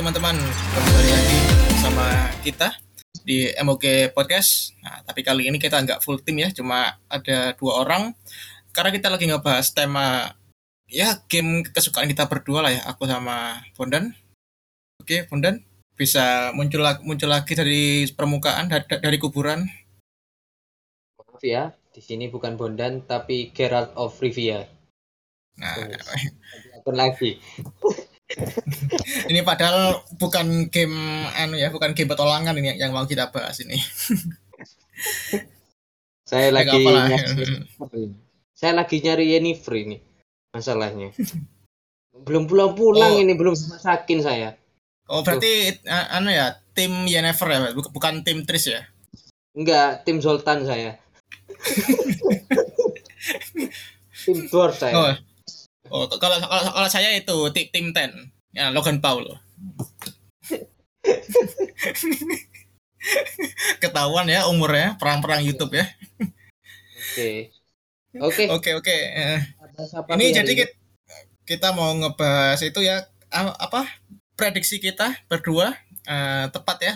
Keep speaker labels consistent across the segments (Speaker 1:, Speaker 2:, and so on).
Speaker 1: teman-teman, kembali lagi sama kita di MOG Podcast. Nah, tapi kali ini kita nggak full tim ya, cuma ada dua orang. Karena kita lagi ngebahas tema ya game kesukaan kita berdua lah ya, aku sama Bondan. Oke, Bondan bisa muncul lagi, muncul lagi dari permukaan dari, dari kuburan.
Speaker 2: Maaf ya, di sini bukan Bondan tapi Geralt of Rivia.
Speaker 1: Nah,
Speaker 2: akun lagi.
Speaker 1: ini padahal bukan game anu ya, bukan game petualangan ini yang mau kita bahas ini.
Speaker 2: Saya
Speaker 1: Ya,
Speaker 2: lagi nyari, saya lagi nyari Yennefer ini masalahnya. Belum pulang-pulang
Speaker 1: Oh.
Speaker 2: ini, belum masakin saya.
Speaker 1: Oh, berarti uh, anu ya, tim Yennefer ya, buk- bukan tim Tris ya?
Speaker 2: Enggak, tim Sultan saya. tim Dwarf saya.
Speaker 1: Oh, oh kalau, kalau kalau saya itu tim tim Ten, ya Logan Paul. Ketahuan ya umurnya, perang-perang YouTube ya.
Speaker 2: Oke. Oke,
Speaker 1: Oke oke.
Speaker 2: Siapa
Speaker 1: ini jadi kita, kita mau ngebahas itu ya a- apa prediksi kita berdua eh, tepat ya.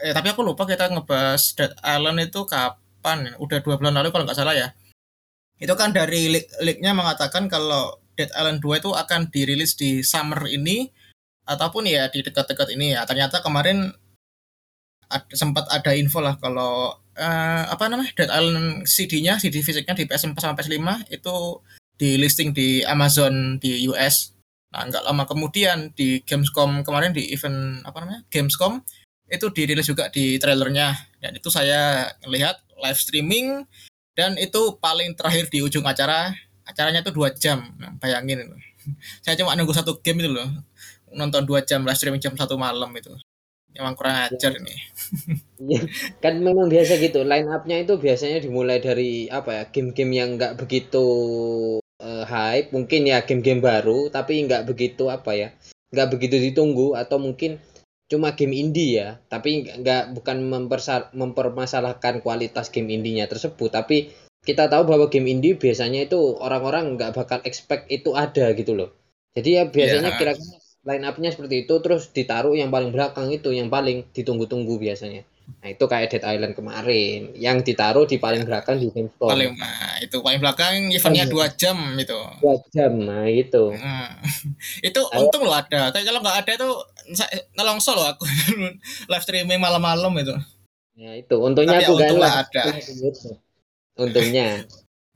Speaker 1: Eh, tapi aku lupa kita ngebahas Dead Island itu kapan? ya? Udah dua bulan lalu kalau nggak salah ya. Itu kan dari leak- leaknya mengatakan kalau Dead Island 2 itu akan dirilis di summer ini ataupun ya di dekat-dekat ini ya. Ternyata kemarin ad- sempat ada info lah kalau eh, apa namanya Dead Island CD-nya, CD fisiknya di PS4 sama PS5 itu di listing di Amazon di US. Nah, nggak lama kemudian di Gamescom kemarin di event apa namanya Gamescom itu dirilis juga di trailernya dan itu saya lihat live streaming dan itu paling terakhir di ujung acara acaranya itu dua jam nah, bayangin itu saya cuma nunggu satu game itu loh nonton dua jam live streaming jam satu malam itu emang kurang ajar ini
Speaker 2: Iya, kan memang biasa gitu. Line up-nya itu biasanya dimulai dari apa ya? Game-game yang nggak begitu eh, hype, mungkin ya game-game baru, tapi nggak begitu apa ya? Nggak begitu ditunggu atau mungkin cuma game indie ya. Tapi nggak- bukan mempermasalahkan kualitas game indinya tersebut, tapi kita tahu bahwa game indie biasanya itu orang-orang nggak bakal expect itu ada gitu loh. Jadi ya biasanya
Speaker 1: Ya.
Speaker 2: kira-kira line up-nya seperti itu terus ditaruh yang paling belakang itu yang paling ditunggu-tunggu biasanya. Nah, itu kayak Dead Island kemarin yang ditaruh di paling belakang di Gamescom.
Speaker 1: paling nah itu paling belakang eventnya
Speaker 2: Iya.
Speaker 1: dua jam itu
Speaker 2: dua jam. Nah, itu.
Speaker 1: Hmm. itu
Speaker 2: Ayo.
Speaker 1: untung loh ada tapi kalau nggak ada itu nelongso loh aku live streaming malam-malam itu
Speaker 2: Ya, itu. Untungnya
Speaker 1: Tapi
Speaker 2: aku
Speaker 1: untunglah
Speaker 2: live.
Speaker 1: ada.
Speaker 2: Untungnya.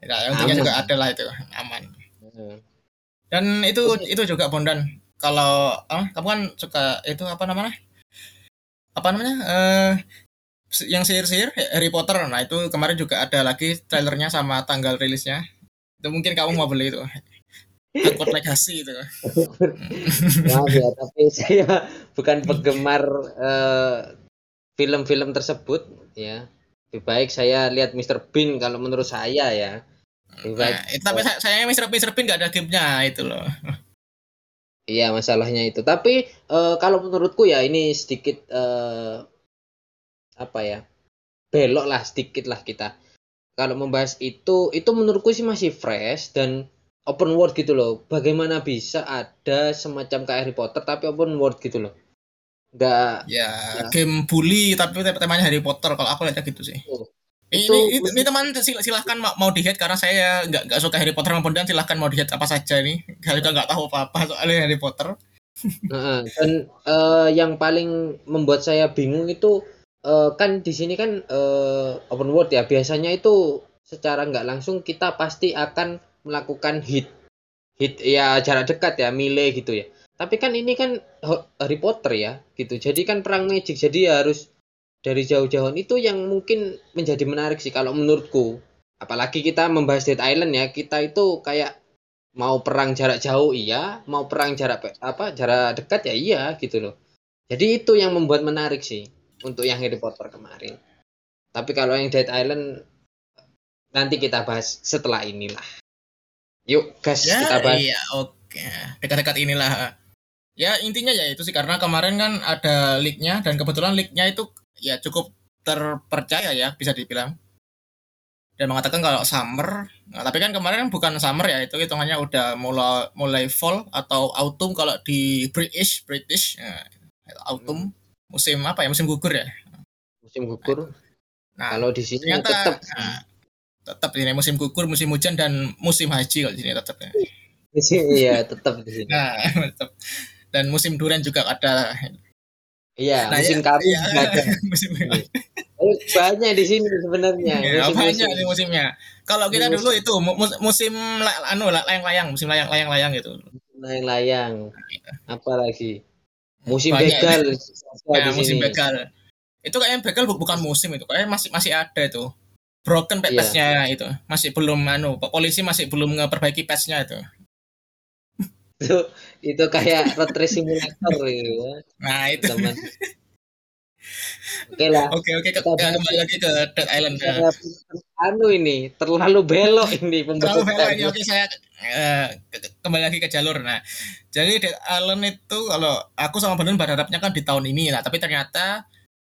Speaker 1: Ya, untungnya
Speaker 2: Aman.
Speaker 1: juga ada lah itu aman.
Speaker 2: Nah,
Speaker 1: Dan itu itu juga Bondan. Kalau ah, kamu kan suka itu apa namanya? Apa namanya? Eh yang sihir-sihir Harry Potter. Nah, itu kemarin juga ada lagi trailernya sama tanggal rilisnya. Itu mungkin kamu mau beli itu. Hogwarts Legacy itu.
Speaker 2: Maaf ya, tapi saya bukan penggemar eh, film-film tersebut ya. Lebih baik saya lihat Mr. Bean kalau menurut saya ya. Lebih baik
Speaker 1: Nah, tapi saya, sayangnya Mr. Mr. Bean nggak ada gamenya itu loh.
Speaker 2: Iya masalahnya itu. Tapi eh, kalau menurutku ya ini sedikit eh, apa ya belok lah sedikit lah kita. Kalau membahas itu, itu menurutku sih masih fresh dan open world gitu loh. Bagaimana bisa ada semacam kayak Harry Potter tapi open world gitu loh. Nggak
Speaker 1: Ya,
Speaker 2: Ya.
Speaker 1: game bully tapi temanya Harry Potter kalau aku lihatnya gitu sih.
Speaker 2: Oh,
Speaker 1: Ini,
Speaker 2: itu-
Speaker 1: ini, ini teman sil- silahkan mau, mau dihead karena saya nggak nggak suka Harry Potter maupun dan silahkan mau dihead apa saja ini. Saya juga nggak tahu apa-apa soal Harry Potter.
Speaker 2: Heeh, dan eh, yang paling membuat saya bingung itu eh, kan di sini kan eh, open world ya biasanya itu secara nggak langsung kita pasti akan melakukan hit hit ya jarak dekat ya melee gitu ya tapi kan ini kan Harry Potter ya gitu. Jadi kan perang magic jadi harus dari jauh-jauhan itu yang mungkin menjadi menarik sih kalau menurutku. Apalagi kita membahas Dead Island ya kita itu kayak mau perang jarak jauh iya. Mau perang jarak apa jarak dekat ya iya gitu loh. Jadi itu yang membuat menarik sih untuk yang Harry Potter kemarin. Tapi kalau yang Dead Island nanti kita bahas setelah inilah. Yuk guys
Speaker 1: Ya,
Speaker 2: kita bahas.
Speaker 1: iya, oke. Dekat-dekat inilah. Ya, intinya ya itu sih karena kemarin kan ada leak-nya dan kebetulan leak-nya itu ya cukup terpercaya ya bisa dibilang. Dan mengatakan kalau summer, nah, tapi kan kemarin kan bukan summer ya, itu hitungannya udah mulai mulai fall atau autumn kalau di British, British. Nah, autumn musim apa ya musim gugur ya
Speaker 2: musim gugur
Speaker 1: nah
Speaker 2: kalau di sini
Speaker 1: ternyata
Speaker 2: tetap
Speaker 1: nah, tetap ini musim gugur musim hujan dan musim haji kalau di sini tetap ya.
Speaker 2: iya tetap di sini
Speaker 1: nah tetap dan musim durian juga ada
Speaker 2: iya
Speaker 1: Nah,
Speaker 2: musim
Speaker 1: ya,
Speaker 2: kami
Speaker 1: iya.
Speaker 2: juga ada
Speaker 1: musim
Speaker 2: Oh, banyak di sini sebenarnya
Speaker 1: Ya,
Speaker 2: musim-musim.
Speaker 1: banyak musimnya. Kalau kita
Speaker 2: Musim.
Speaker 1: dulu itu mu- mus- musim anu la- layang-layang, musim layang-layang gitu.
Speaker 2: layang-layang apa lagi musim
Speaker 1: Banyak
Speaker 2: begal di
Speaker 1: musim
Speaker 2: sini.
Speaker 1: begal. Itu kayaknya begal bu- bukan musim itu, kayaknya masih masih ada itu. Broken
Speaker 2: Iya.
Speaker 1: patchnya itu. Masih belum anu, polisi masih belum ngeperbaiki patchnya itu.
Speaker 2: Itu itu kayak road race simulator gitu ya
Speaker 1: Nah, itu.
Speaker 2: teman oke lah
Speaker 1: Oke, oke, ke-
Speaker 2: Kita
Speaker 1: ke- kembali lagi ke Dead Island. ya.
Speaker 2: Anu ini terlalu belok ini
Speaker 1: Terlalu belok ini, oke saya ke- kembali lagi ke jalur. Nah, jadi Dead Island itu kalau aku sama Benon berharapnya kan di tahun ini lah, tapi ternyata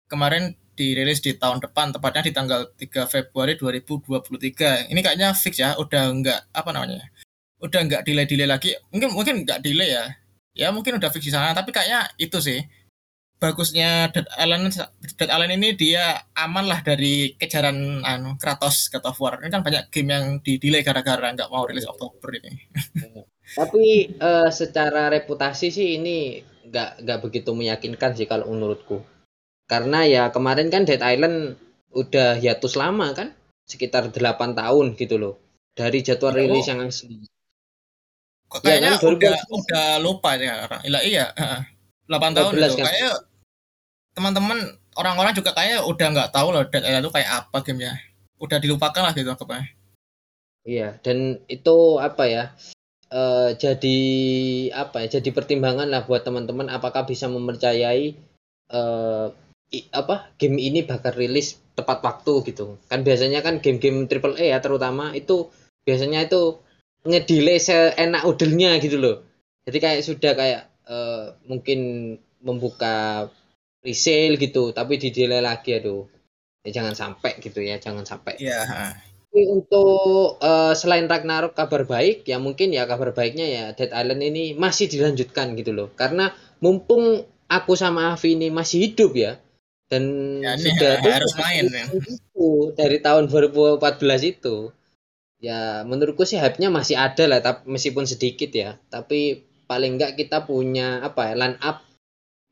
Speaker 1: kemarin dirilis di tahun depan, tepatnya di tanggal 3 Februari 2023. Ini kayaknya fix ya, udah enggak apa namanya? Udah enggak delay-delay lagi. Mungkin mungkin enggak delay ya. Ya mungkin udah fix di sana, tapi kayaknya itu sih bagusnya Dead Island Dead Island ini dia aman lah dari kejaran anu Kratos God of War. Ini kan banyak game yang di delay gara-gara nggak mau rilis Oktober ini.
Speaker 2: tapi eh, secara reputasi sih ini nggak nggak begitu meyakinkan sih kalau menurutku karena ya kemarin kan Dead Island udah hiatus lama kan sekitar 8 tahun gitu loh dari jadwal
Speaker 1: Oh.
Speaker 2: rilis yang asli
Speaker 1: Kok kayaknya
Speaker 2: kan,
Speaker 1: udah
Speaker 2: 2012.
Speaker 1: udah lupa ya orang. Iya, iya. 8 tahun
Speaker 2: 12
Speaker 1: itu.
Speaker 2: kan?
Speaker 1: Kayak teman-teman orang-orang juga kayak udah nggak tahu loh Dead Island itu kayak apa gamenya. Udah dilupakan lah gitu anggapnya.
Speaker 2: Iya, dan itu apa ya? eh jadi apa ya? Jadi pertimbangan lah buat teman-teman apakah bisa mempercayai eh i- apa game ini bakal rilis tepat waktu gitu. Kan biasanya kan game-game triple A ya terutama itu biasanya itu ngedelay seenak udelnya gitu loh. Jadi kayak sudah kayak eh, mungkin membuka resale gitu, tapi di delay lagi aduh. Ya jangan sampai gitu ya, jangan sampai.
Speaker 1: Iya, heeh.
Speaker 2: Tapi untuk eh, selain Ragnarok kabar baik ya mungkin ya kabar baiknya ya Dead Island ini masih dilanjutkan gitu loh karena mumpung aku sama Avi ini masih hidup ya dan
Speaker 1: Ya,
Speaker 2: sudah
Speaker 1: ha- harus main, ya.
Speaker 2: itu dari tahun 2014 itu ya menurutku sih hype-nya masih ada lah tapi meskipun sedikit ya. Tapi paling enggak kita punya apa ya line up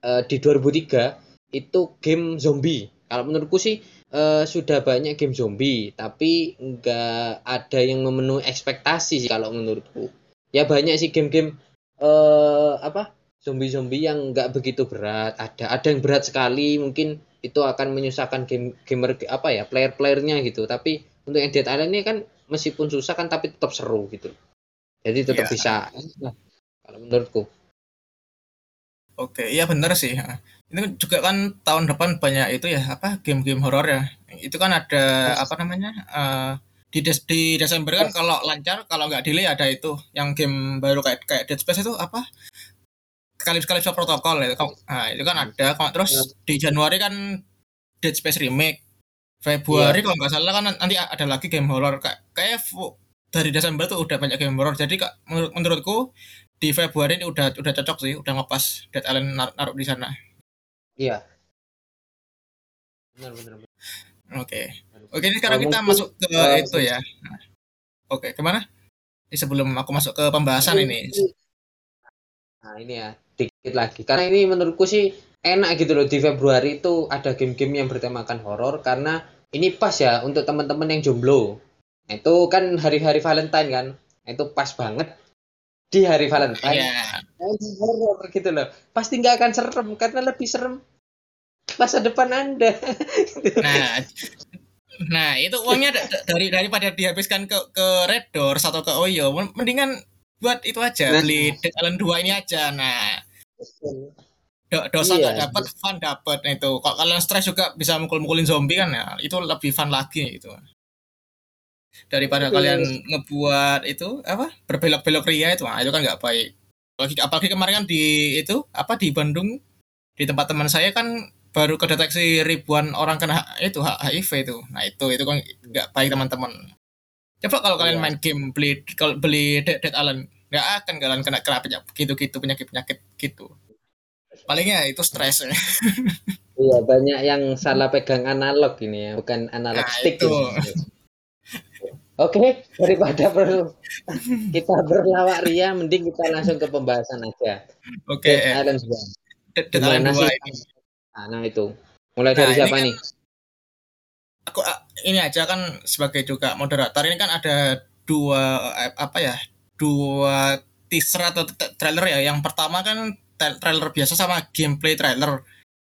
Speaker 2: eh, di 2003 itu game zombie. Kalau menurutku sih eh, sudah banyak game zombie tapi enggak ada yang memenuhi ekspektasi sih kalau menurutku. Ya banyak sih game-game eh apa zombie-zombie yang enggak begitu berat. Ada ada yang berat sekali mungkin itu akan menyusahkan game gamer apa ya player-playernya gitu. Tapi untuk yang Dead Island ini kan meskipun susah kan tapi tetap seru gitu jadi tetap
Speaker 1: Iya.
Speaker 2: bisa nah, kalau menurutku
Speaker 1: Oke, iya bener sih. Ini juga kan tahun depan banyak itu ya apa game-game horor ya. Itu kan ada apa namanya? eh, di Des- di Desember kan kalau lancar kalau nggak delay ada itu yang game baru kayak kayak Dead Space itu apa? Calypso Protocol itu. Nah, itu kan ada. Terus di Januari kan Dead Space remake. Februari kalau nggak salah kan nanti ada lagi game horor kayak kayak dari Desember tuh udah banyak game horor. Jadi kak menurut, menurutku di Februari ini udah udah cocok sih, udah ngepas Dead Island nar- naruh di sana.
Speaker 2: iya benar benar benar.
Speaker 1: Oke. Oke, ini sekarang kita
Speaker 2: mungkin,
Speaker 1: masuk ke
Speaker 2: eh,
Speaker 1: itu ya. Oke, ke mana? Ini sebelum aku masuk ke pembahasan ini.
Speaker 2: Nah ini ya dikit lagi karena ini menurutku sih enak gitu loh di Februari itu ada game-game yang bertemakan horor karena ini pas ya untuk teman-teman yang jomblo. Nah, itu kan hari-hari Valentine kan, Nah, itu pas banget di hari Valentine.
Speaker 1: Iya.
Speaker 2: main horor gitu loh. Pasti nggak akan serem karena lebih serem masa depan anda.
Speaker 1: Nah, nah itu uangnya da- da- dari daripada dihabiskan ke ke Red Doors atau ke Oyo, men- mendingan buat itu aja,
Speaker 2: Nah.
Speaker 1: beli Dead Island 2 ini aja. Nah, do- dosa
Speaker 2: Iya.
Speaker 1: nggak dapat, fun dapat. Nah itu, kalau kalian stres juga bisa mukul-mukulin zombie kan ya, itu lebih fun lagi gitu. Daripada
Speaker 2: Betul.
Speaker 1: kalian ngebuat itu apa berbelok-belok ria itu, nah, itu kan nggak baik. Apalagi, apalagi kemarin kan di itu apa di Bandung di tempat teman saya kan baru kedeteksi ribuan orang kena itu HIV itu. Nah itu itu kan nggak baik teman-teman. Coba kalau kalian
Speaker 2: Iya.
Speaker 1: main game beli kalau beli Dead, Dead Island nggak akan kalian kena kena penyakit gitu-gitu penyakit penyakit gitu. Palingnya itu stres ya.
Speaker 2: Iya, banyak yang salah pegang analog ini ya, bukan analog
Speaker 1: Nah,
Speaker 2: stick.
Speaker 1: itu.
Speaker 2: ini. Oke, daripada perlu kita berlawak ria, mending kita langsung ke pembahasan aja.
Speaker 1: Oke,
Speaker 2: Dead Island 2.
Speaker 1: Dead Island
Speaker 2: Gimana
Speaker 1: 2
Speaker 2: sih?
Speaker 1: ini.
Speaker 2: Nah, nah itu. Mulai
Speaker 1: Nah,
Speaker 2: dari
Speaker 1: ini
Speaker 2: siapa
Speaker 1: kan-
Speaker 2: nih?
Speaker 1: Aku ah, ini aja kan sebagai juga moderator ini kan ada dua eh, apa ya? Dua teaser atau tra- trailer ya. Yang pertama kan trailer biasa sama gameplay trailer.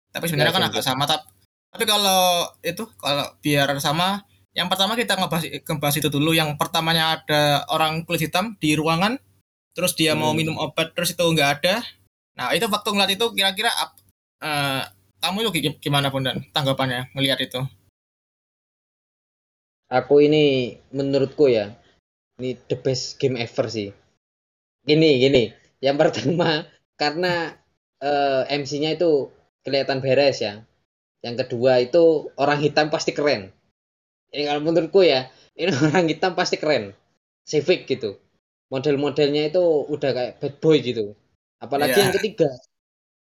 Speaker 1: Tapi sebenarnya
Speaker 2: Ya,
Speaker 1: kan
Speaker 2: gameplay.
Speaker 1: agak sama tapi tapi kalau itu kalau biar sama yang pertama kita ngebahas ngebahas itu dulu yang pertamanya ada orang kulit hitam di ruangan terus dia mau
Speaker 2: Hmm.
Speaker 1: minum obat terus itu nggak ada nah itu waktu ngeliat itu kira-kira eh, kamu itu gi- gimana pun dan tanggapannya ngelihat itu
Speaker 2: Aku ini menurutku ya, ini the best game ever sih. Gini, gini. Yang pertama karena eh, MC-nya itu kelihatan beres ya. Yang kedua itu orang hitam pasti keren. Ini kalau menurutku ya, ini orang hitam pasti keren. Civic gitu. Model-modelnya itu udah kayak bad boy gitu. Apalagi
Speaker 1: Iya.
Speaker 2: yang ketiga,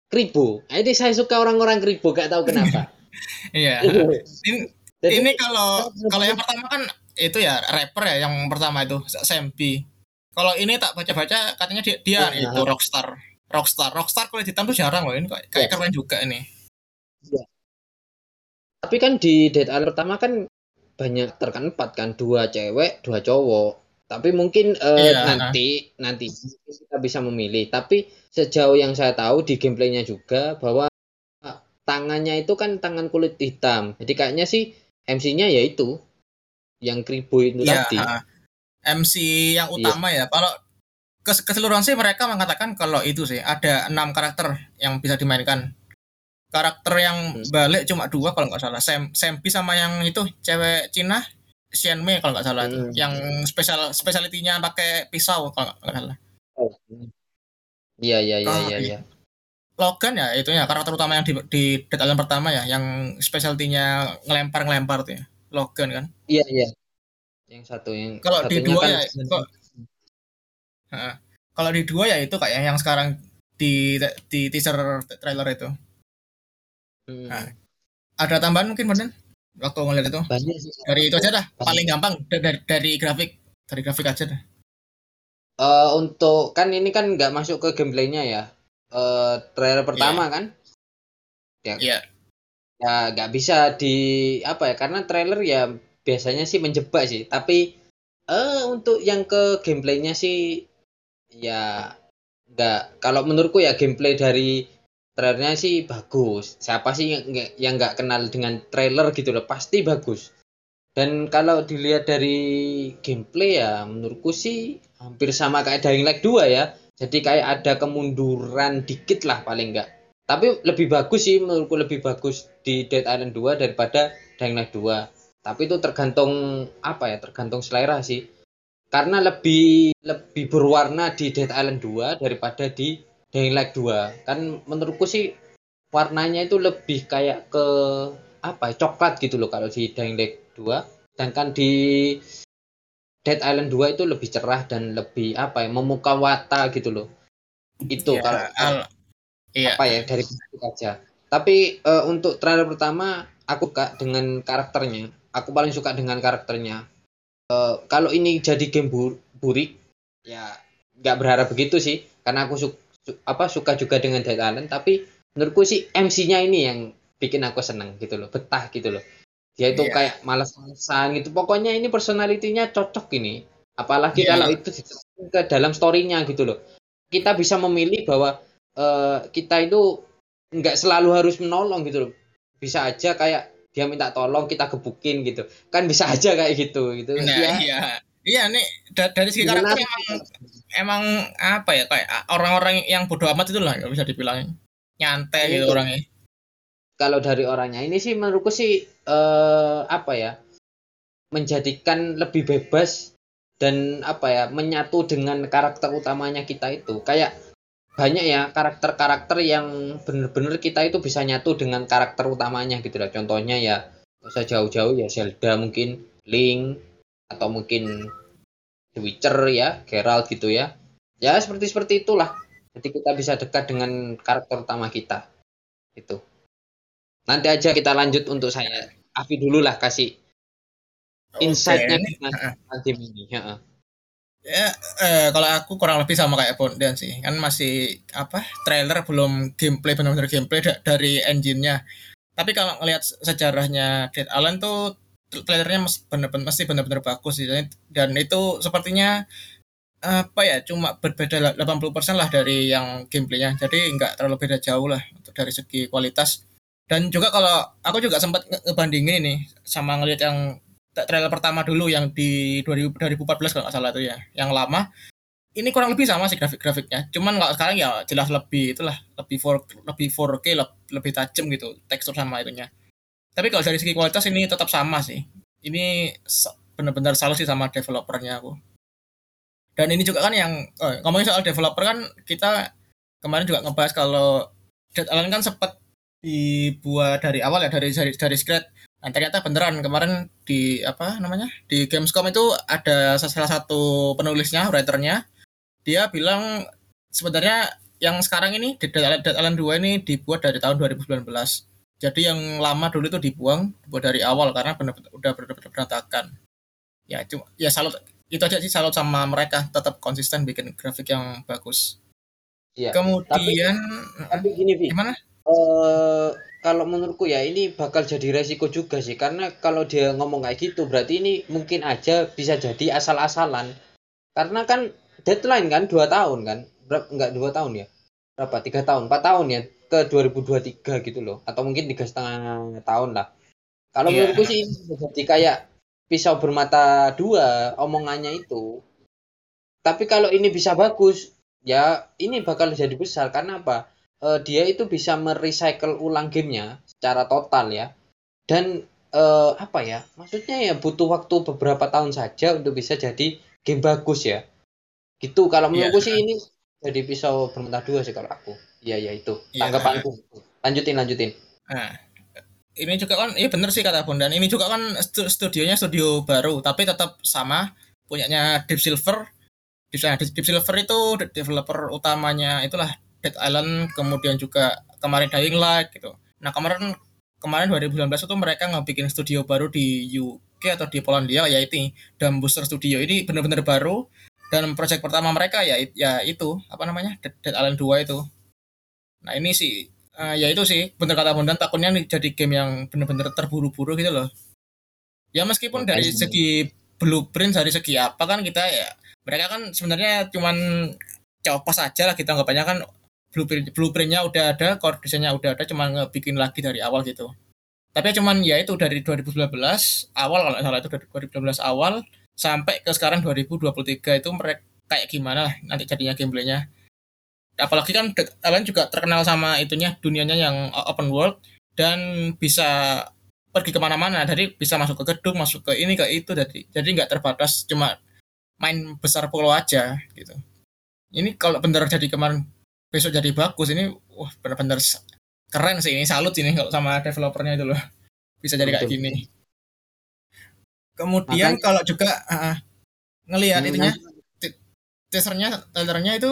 Speaker 2: Kribo. Nah, ini saya suka orang-orang Kribo, gak tahu kenapa.
Speaker 1: iya ini,
Speaker 2: Jadi-
Speaker 1: ini kalau kalau yang pertama kan itu ya rapper ya yang pertama itu Sempi kalau ini tak baca-baca katanya dia, dia
Speaker 2: Iya.
Speaker 1: itu rockstar rockstar rockstar kulit hitam tuh jarang loh ini kayak, kayak keren juga ini
Speaker 2: Tapi kan di Dead Island pertama kan banyak terkan empat kan dua cewek dua cowok. Tapi mungkin eh,
Speaker 1: Iya.
Speaker 2: nanti nanti kita bisa memilih. Tapi sejauh yang saya tahu di gameplaynya juga bahwa tangannya itu kan tangan kulit hitam. Jadi kayaknya sih MC-nya yaitu yang kribo itu
Speaker 1: Iya,
Speaker 2: tadi.
Speaker 1: MC yang
Speaker 2: Iya.
Speaker 1: utama ya. Kalau keseluruhan sih mereka mengatakan kalau itu sih ada enam karakter yang bisa dimainkan. Karakter yang balik cuma dua kalau nggak salah. Sem Sempi sama yang itu cewek Cina, Xianmei kalau nggak salah.
Speaker 2: Hmm.
Speaker 1: Yang spesial spesialitinya pakai pisau kalau nggak salah.
Speaker 2: Oh. Iya iya iya iya
Speaker 1: iya.
Speaker 2: iya.
Speaker 1: Logan ya itu ya karakter utama yang di, di Dead Island pertama ya yang spesialitinya ngelempar-ngelempar tuh ya. Logan kan.
Speaker 2: Iya iya. Yang satu yang
Speaker 1: Kalau di dua
Speaker 2: kan
Speaker 1: ya kok- Kalau di dua ya itu kayak yang sekarang di di teaser trailer itu.
Speaker 2: Hmm,
Speaker 1: Nah, Ada tambahan mungkin Bonden? Waktu ngeliat itu.
Speaker 2: banyak sih.
Speaker 1: Dari itu aja dah.
Speaker 2: Banyak.
Speaker 1: Paling gampang da- dari, dari grafik. Dari grafik aja dah.
Speaker 2: Eh, untuk kan ini kan nggak masuk ke gameplaynya ya. Eh trailer pertama kan
Speaker 1: Iya.
Speaker 2: ya nggak bisa di apa ya karena trailer ya biasanya sih menjebak sih. Tapi eh untuk yang ke gameplaynya sih ya nggak kalau menurutku ya gameplay dari trailernya sih bagus. Siapa sih yang nggak nggak kenal dengan trailer gitu loh pasti bagus. Dan kalau dilihat dari gameplay ya menurutku sih hampir sama kayak Dying Light 2 ya. Jadi kayak ada kemunduran dikit lah paling enggak. Tapi lebih bagus sih menurutku lebih bagus di Dead Island 2 daripada Dying Light 2. Tapi itu tergantung apa ya? Tergantung selera sih. Karena lebih lebih berwarna di Dead Island 2 daripada di Dying Light 2. Kan menurutku sih warnanya itu lebih kayak ke apa ya? Coklat gitu loh kalau di Dying Light 2. Sedangkan di Dead Island 2 itu lebih cerah dan lebih apa ya memukau wata gitu loh itu
Speaker 1: Ya,
Speaker 2: kalau
Speaker 1: al- iya.
Speaker 2: apa ya dari grafik aja tapi eh, untuk trailer pertama aku suka dengan karakternya aku paling suka dengan karakternya Eh, kalau ini jadi game bu- burik ya nggak berharap begitu sih. Karena aku su- su- apa suka juga dengan Dead Island. Tapi menurutku sih MC-nya ini yang bikin aku seneng gitu loh betah gitu loh. Dia itu
Speaker 1: Iya.
Speaker 2: kayak malas-malasan gitu. Pokoknya ini personalitinya cocok ini. Apalagi
Speaker 1: Iya.
Speaker 2: kalau itu ke dalam story-nya gitu loh. Kita bisa memilih bahwa eh, kita itu nggak selalu harus menolong gitu loh. Bisa aja kayak dia minta tolong kita gebukin gitu kan bisa aja kayak gitu gitu
Speaker 1: Nah,
Speaker 2: ya
Speaker 1: iya. Iya nih da- dari segi karakter emang emang apa ya kayak orang-orang yang bodoh amat itu lah bisa dibilang nyantai gitu
Speaker 2: Itu.
Speaker 1: orangnya.
Speaker 2: kalau dari orangnya ini sih menurutku sih eh, apa ya menjadikan lebih bebas dan apa ya menyatu dengan karakter utamanya kita itu kayak banyak ya karakter-karakter yang bener-bener kita itu bisa nyatu dengan karakter utamanya gitu lah contohnya ya usah jauh-jauh ya Zelda mungkin Link atau mungkin The Witcher ya Geralt gitu ya ya seperti seperti itulah Jadi kita bisa dekat dengan karakter utama kita. Itu. Nanti aja kita lanjut untuk saya. Afi dulu lah kasih insight-nya game ini. Heeh.
Speaker 1: Ya, eh, kalau aku kurang lebih sama kayak Bondan sih. Kan masih apa? Trailer belum gameplay benar-benar gameplay da- dari engine-nya. Tapi kalau ngelihat sejarahnya Dead Island tuh trailernya bener-bener masih benar-benar bagus sih. Dan itu sepertinya apa ya cuma berbeda 80% lah dari yang gameplaynya jadi nggak terlalu beda jauh lah untuk dari segi kualitas dan juga kalau aku juga sempat nge- ngebandingin ini sama ngelihat yang trailer pertama dulu yang di 2000 2014 kalau nggak salah itu ya yang lama. Ini kurang lebih sama sih grafik-grafiknya cuman kalau sekarang ya jelas lebih itulah lebih 4 lebih 4K leb- lebih tajam gitu tekstur sama itunya. Tapi kalau dari segi kualitas ini tetap sama sih. Ini benar-benar salut sih sama developernya aku. Dan ini juga kan yang oh, ngomongin soal developer kan kita kemarin juga ngebahas kalau Dead Island kan sempat dibuat dari awal ya dari dari, dari scratch Nah, ternyata beneran kemarin di apa namanya di Gamescom itu ada salah satu penulisnya, writernya, dia bilang sebenarnya yang sekarang ini Dead Island, Dead Island 2 ini dibuat dari tahun 2019. Jadi yang lama dulu itu dibuang, dibuat dari awal karena benar-benar udah benar-benar berantakan. Ya cuma ya salut itu aja sih salut sama mereka tetap konsisten bikin grafik yang bagus.
Speaker 2: Iya.
Speaker 1: Kemudian
Speaker 2: Tapi gini, Vi.
Speaker 1: gimana?
Speaker 2: Eh kalau menurutku ya ini bakal jadi resiko juga sih. Karena kalau dia ngomong kayak gitu berarti ini mungkin aja bisa jadi asal-asalan. Karena kan deadline kan dua tahun kan? Berapa enggak dua tahun ya? Berapa? Tiga tahun? Empat tahun ya? Ke 2023 gitu loh. Atau mungkin tiga setengah tahun lah. Kalau
Speaker 1: Iya.
Speaker 2: menurutku sih ini bisa jadi kayak pisau bermata dua omongannya itu. Tapi kalau ini bisa bagus ya ini bakal jadi besar. Karena apa Eh, dia itu bisa merecycle ulang gamenya secara total ya dan eh, apa ya maksudnya ya butuh waktu beberapa tahun saja untuk bisa jadi game bagus ya gitu kalau
Speaker 1: Iya.
Speaker 2: menurutku sih ini jadi pisau bermata dua sih kalau aku iya ya itu
Speaker 1: Iya.
Speaker 2: tanggapanku lanjutin lanjutin
Speaker 1: Nah, ini juga kan, iya bener sih kata Bondan. Ini juga kan stu- studionya studio baru, tapi tetap sama punyanya Deep Silver. Deep, nah, Deep Silver itu de- developer utamanya itulah Dead Island, kemudian juga kemarin Dying Light gitu. Nah kemarin kemarin 2019 itu mereka ngebikin studio baru di UK atau di Polandia yaitu dan Booster Studio ini benar-benar baru dan project pertama mereka ya ya itu apa namanya Dead, Dead Island 2 itu. Nah ini sih eh, ya itu sih bener kata Bondan takutnya nih jadi game yang bener-bener terburu-buru gitu loh. Ya meskipun dari segi blueprint dari segi apa kan kita ya mereka kan sebenarnya cuman copos aja lah kita anggapannya kan blueprint blueprintnya udah ada, core desainnya udah ada, cuman ngebikin lagi dari awal gitu. Tapi cuman ya itu dari 2019 awal kalau salah itu dari 2019 awal sampai ke sekarang 2023 itu mereka kayak gimana lah nanti jadinya gameplaynya. Apalagi kan Island juga terkenal sama itunya dunianya yang open world dan bisa pergi ke mana-mana jadi bisa masuk ke gedung masuk ke ini ke itu jadi jadi nggak terbatas cuma main besar pulau aja gitu ini kalau bener jadi kemarin besok jadi bagus. Ini wah bener-bener s- keren sih ini. Salut ini kalau sama developernya itu loh. Bisa jadi kayak gini. Kemudian
Speaker 2: Makanya-
Speaker 1: kalau juga uh, ngelihat
Speaker 2: Hmm,
Speaker 1: itunya teasernya trailernya itu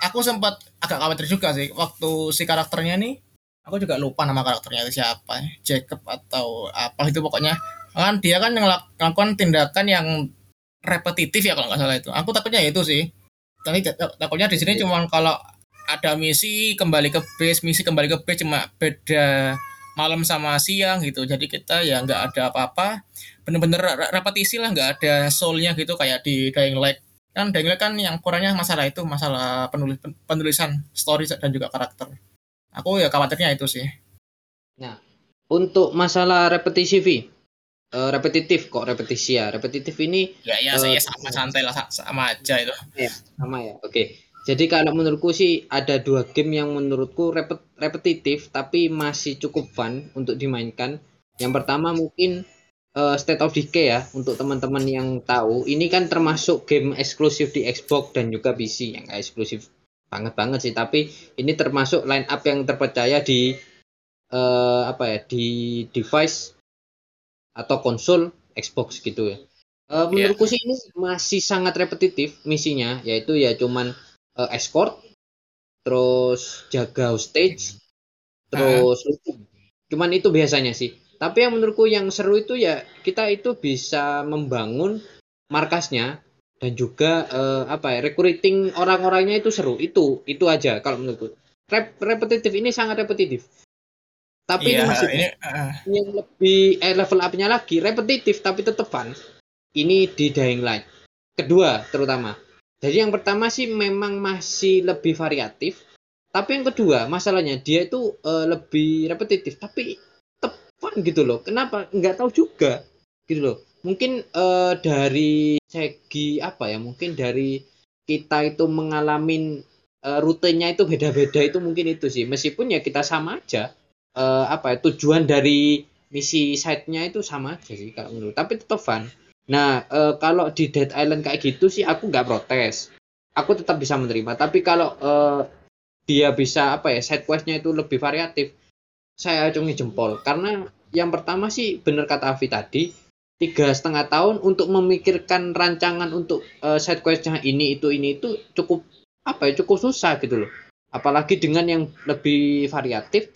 Speaker 1: aku sempat agak khawatir juga sih. Waktu si karakternya nih aku juga lupa nama karakternya itu siapa. Jacob atau apa itu pokoknya. Kan dia kan melakukan tindakan yang repetitif ya kalau nggak salah itu. Aku takutnya ya itu sih. Tapi tak- takutnya di sini
Speaker 2: Iya.
Speaker 1: cuma kalau ada misi kembali ke base misi kembali ke base cuma beda malam sama siang gitu. Jadi kita ya nggak ada apa-apa. Bener-bener re- repetisi lah nggak ada soulnya gitu kayak di Dying Light. Kan Dying Light kan yang kurangnya masalah itu masalah penulis penulisan story dan juga karakter. Aku ya khawatirnya itu sih.
Speaker 2: Untuk masalah repetisi Vi. Eh, repetitif kok repetisi ya. Repetitif ini
Speaker 1: ya ya
Speaker 2: Eh,
Speaker 1: saya sama santai lah sa- sama aja itu.
Speaker 2: Sama ya. Oke jadi kalau menurutku sih ada dua game yang menurutku repet, repetitif tapi masih cukup fun untuk dimainkan. Yang pertama mungkin eh, State of Decay ya untuk teman-teman yang tahu. Ini kan termasuk game eksklusif di Xbox dan juga PC yang eksklusif banget banget sih tapi ini termasuk line up yang terpercaya di eh, apa ya di device atau konsol Xbox gitu ya. Eh, menurutku sih ini masih sangat repetitif misinya yaitu ya cuman eh, escort terus jaga stage, terus looting. Cuman itu biasanya sih. Tapi yang menurutku yang seru itu ya kita itu bisa membangun markasnya dan juga eh, apa ya recruiting orang-orangnya itu seru. Itu itu aja kalau menurutku. Rep repetitif ini sangat repetitif. Tapi
Speaker 1: Iya,
Speaker 2: ini masih
Speaker 1: ini eh,
Speaker 2: yang lebih eh, level up-nya lagi repetitif tapi tetap fun. Ini di Dying Light. Kedua terutama. Jadi yang pertama sih memang masih lebih variatif. Tapi yang kedua masalahnya dia itu eh, lebih repetitif tapi fun gitu loh. Kenapa? Nggak tahu juga gitu loh. Mungkin eh, dari segi apa ya? Mungkin dari kita itu mengalami eh, rutenya itu beda-beda itu mungkin itu sih. Meskipun ya kita sama aja eh, apa ya tujuan dari misi side-nya itu sama aja sih kalau menurut tapi tetap fun nah eh, kalau di Dead Island kayak gitu sih aku nggak protes. Aku tetap bisa menerima. Tapi kalau eh, dia bisa apa ya side quest-nya itu lebih variatif saya acungi jempol karena yang pertama sih bener kata Avi tadi tiga setengah tahun untuk memikirkan rancangan untuk eh, side quest-nya ini itu ini itu cukup apa ya cukup susah gitu loh. Apalagi dengan yang lebih variatif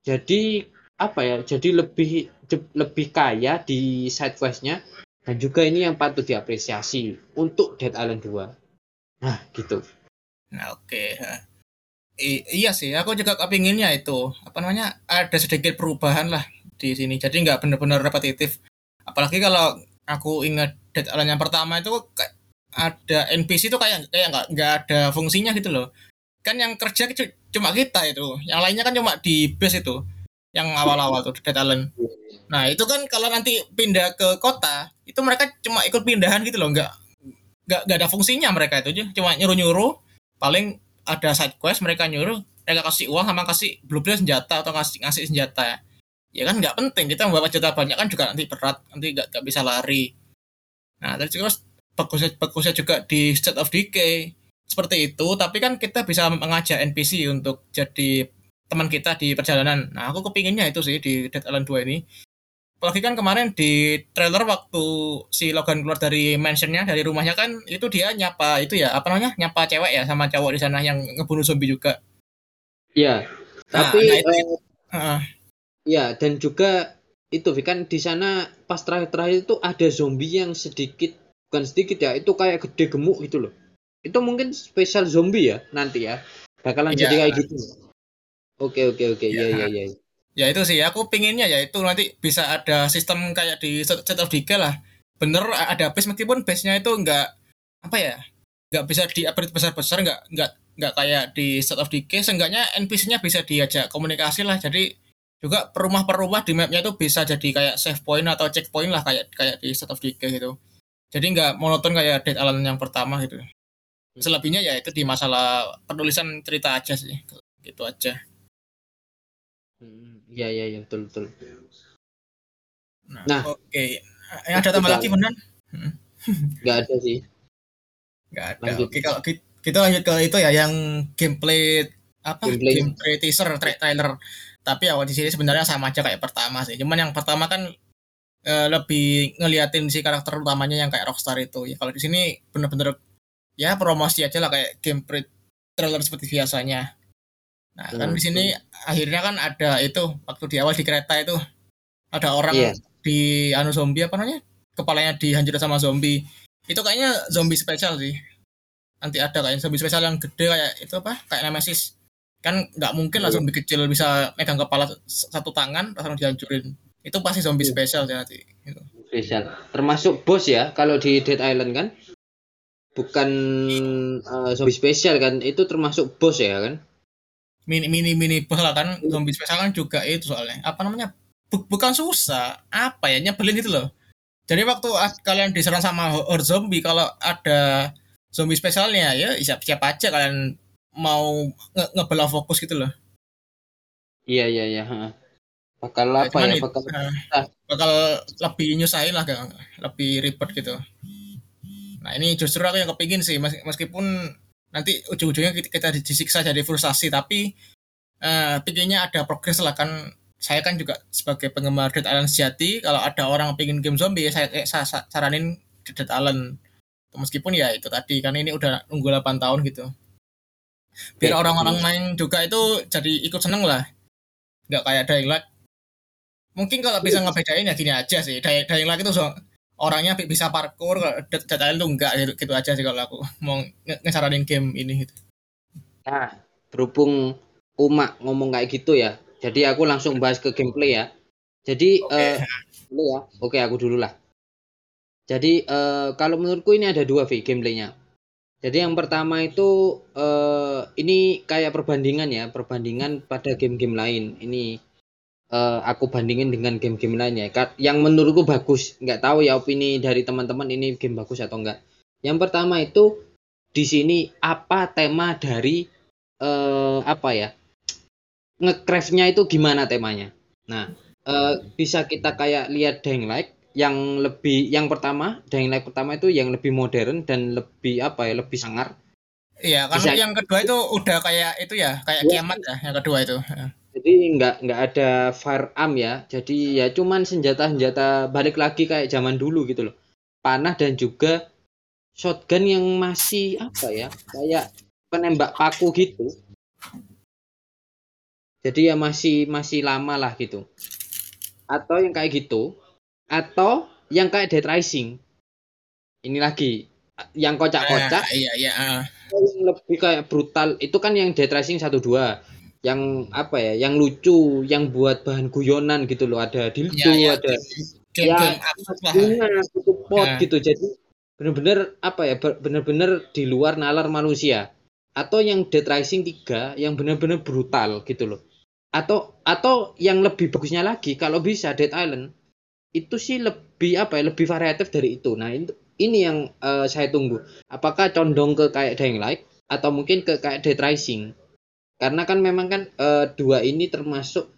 Speaker 2: jadi apa ya jadi lebih lebih kaya di side quest-nya dan juga ini yang patut diapresiasi untuk Dead Island 2 nah gitu
Speaker 1: nah oke. I- iya sih, aku juga kepinginnya itu apa namanya ada sedikit perubahan lah di sini. Jadi nggak benar-benar repetitif. Apalagi kalau aku ingat Dead Island yang pertama itu ada NPC itu kayak kayak nggak nggak ada fungsinya gitu loh. Kan yang kerja cu- cuma kita itu, yang lainnya kan cuma di base itu, yang awal-awal tuh Dead Island. Nah itu kan kalau nanti pindah ke kota, itu mereka cuma ikut pindahan gitu loh, nggak nggak nggak ada fungsinya mereka itu aja, cuma nyuruh-nyuruh. Paling ada side quest mereka nyuruh, mereka kasih uang sama kasih blueprint senjata atau ngasih ngasih senjata. Ya kan nggak penting kita membawa senjata banyak kan juga nanti berat, nanti nggak nggak bisa lari. Nah terus bagusnya bagusnya juga di State of Decay seperti itu, tapi kan kita bisa mengajak NPC untuk jadi teman kita di perjalanan. Nah, aku kepinginnya itu sih di Dead Island 2 ini. Apalagi kan kemarin di trailer waktu si Logan keluar dari mansionnya, dari rumahnya kan itu dia nyapa itu ya, apa namanya? Nyapa cewek ya sama cowok di sana yang ngebunuh zombie juga.
Speaker 2: ya tapi
Speaker 1: nah itu Heeh.
Speaker 2: ya dan juga itu kan di sana pas terakhir-terakhir itu ada zombie yang sedikit bukan sedikit ya itu kayak gede gemuk gitu loh itu mungkin spesial zombie ya nanti ya bakalan
Speaker 1: Iya.
Speaker 2: jadi kayak gitu oke oke oke iya
Speaker 1: Iya.
Speaker 2: iya iya
Speaker 1: ya itu sih. Aku pinginnya ya itu nanti bisa ada sistem kayak di State of Decay lah. Bener ada base meskipun base-nya itu nggak apa ya nggak bisa di upgrade besar-besar nggak nggak nggak kayak di State of Decay. Seenggaknya NPC-nya bisa diajak komunikasi lah. Jadi juga per rumah di mapnya itu bisa jadi kayak save point atau checkpoint lah kayak kayak di State of Decay gitu. Jadi nggak monoton kayak Dead Island yang pertama gitu. Selebihnya ya itu di masalah penulisan cerita aja sih. Gitu aja.
Speaker 2: Hmm, iya iya iya betul betul
Speaker 1: nah,
Speaker 2: Nah.
Speaker 1: oke yang ada tambah
Speaker 2: Kita-
Speaker 1: lagi beneran
Speaker 2: nggak ada sih
Speaker 1: Nggak ada.
Speaker 2: Lanjut.
Speaker 1: Oke, kalau ki- kita lanjut ke itu ya yang gameplay apa?
Speaker 2: Gameplay.
Speaker 1: Gameplay, teaser, tra- trailer. Tapi ya di sini sebenarnya sama aja kayak pertama sih. Cuman yang pertama kan eh, lebih ngeliatin si karakter utamanya yang kayak Rockstar itu. Ya kalau di sini bener-bener ya promosi aja lah kayak gameplay trailer seperti biasanya. Nah, kan
Speaker 2: Hmm.
Speaker 1: di sini akhirnya kan ada itu waktu di awal di kereta itu ada orang
Speaker 2: Iya.
Speaker 1: di anu zombie apa namanya? Kepalanya dihancurin sama zombie. Itu kayaknya zombie spesial sih. Nanti ada kayak zombie spesial yang gede kayak itu apa? Kayak Nemesis. Kan nggak mungkin lah
Speaker 2: Iya.
Speaker 1: zombie kecil bisa megang kepala satu tangan langsung dihancurin. Itu pasti zombie
Speaker 2: Iya.
Speaker 1: spesial sih nanti. Gitu.
Speaker 2: spesial termasuk bos ya kalau di Dead Island kan bukan eh, zombie spesial kan itu termasuk bos ya kan
Speaker 1: Mini mini mini lah kan zombie spesial kan juga itu soalnya. Apa namanya? Bu- bukan susah, apa ya nyebelin gitu loh. Jadi waktu kalian diserang sama horde zombie kalau ada zombie spesialnya ya siap siap aja kalian mau nge ngebelah fokus gitu loh.
Speaker 2: iya iya iya bakal
Speaker 1: Ya,
Speaker 2: apa ya bakal
Speaker 1: eh, bakal lebih nyusahin lah kan, lebih ribet gitu. Nah ini justru aku yang kepingin sih mes- meskipun nanti ujung-ujungnya kita, disiksa jadi frustasi tapi eh pinginnya ada progres lah kan. Saya kan juga sebagai penggemar Dead Island sejati kalau ada orang pengen game zombie saya, eh, saya, saranin Dead Island. Meskipun ya itu tadi kan ini udah nunggu 8 tahun gitu. Biar orang-orang main juga itu jadi ikut seneng lah. Nggak kayak Dying Light. Mungkin kalau bisa ngebedain ya gini aja sih. Dying, Dying Light itu so, orangnya bisa parkour kalau Island tuh enggak gitu, gitu aja sih kalau aku mau ngesaranin game ini gitu.
Speaker 2: Nah berhubung Uma ngomong kayak gitu ya jadi aku langsung bahas ke gameplay ya. Jadi okay. uh, ya. Oke aku dulu lah. Jadi uh, kalau menurutku ini ada dua V gameplaynya. Jadi yang pertama itu uh, ini kayak perbandingan ya, perbandingan pada game-game lain. Ini uh, aku bandingin dengan game-game lainnya. Yang menurutku bagus. Nggak tahu ya opini dari teman-teman ini game bagus atau enggak. Yang pertama itu di sini apa tema dari uh, apa ya? Ngecraftnya itu gimana temanya? Nah, uh, bisa kita kayak lihat Dying Light yang lebih yang pertama Dying Light pertama itu yang lebih modern dan lebih apa ya lebih sangar
Speaker 1: iya kan Bisa, yang kedua itu udah kayak itu ya kayak ya, kiamat ya yang kedua itu
Speaker 2: jadi nggak nggak ada firearm ya. Jadi ya cuman senjata senjata balik lagi kayak zaman dulu gitu loh. Panah dan juga shotgun yang masih apa ya kayak penembak paku gitu. Jadi ya masih masih lama lah gitu. Atau yang kayak gitu atau yang kayak Dead Rising. Ini lagi yang kocak-kocak.
Speaker 1: Uh, iya iya uh.
Speaker 2: yang lebih kayak brutal itu kan yang Dead Rising satu dua yang apa ya yang lucu yang buat bahan guyonan gitu loh. Ada dildo ya, ya, ada game, ya bunga itu pot ya. gitu. Jadi bener-bener apa ya bener-bener di luar nalar manusia. Atau yang Dead Rising 3 yang bener-bener brutal gitu loh. Atau atau yang lebih bagusnya lagi kalau bisa Dead Island itu sih lebih apa ya lebih variatif dari itu. Nah ini, ini yang uh, saya tunggu. Apakah condong ke kayak Dying Light atau mungkin ke kayak Dead Rising karena kan memang kan uh, dua ini termasuk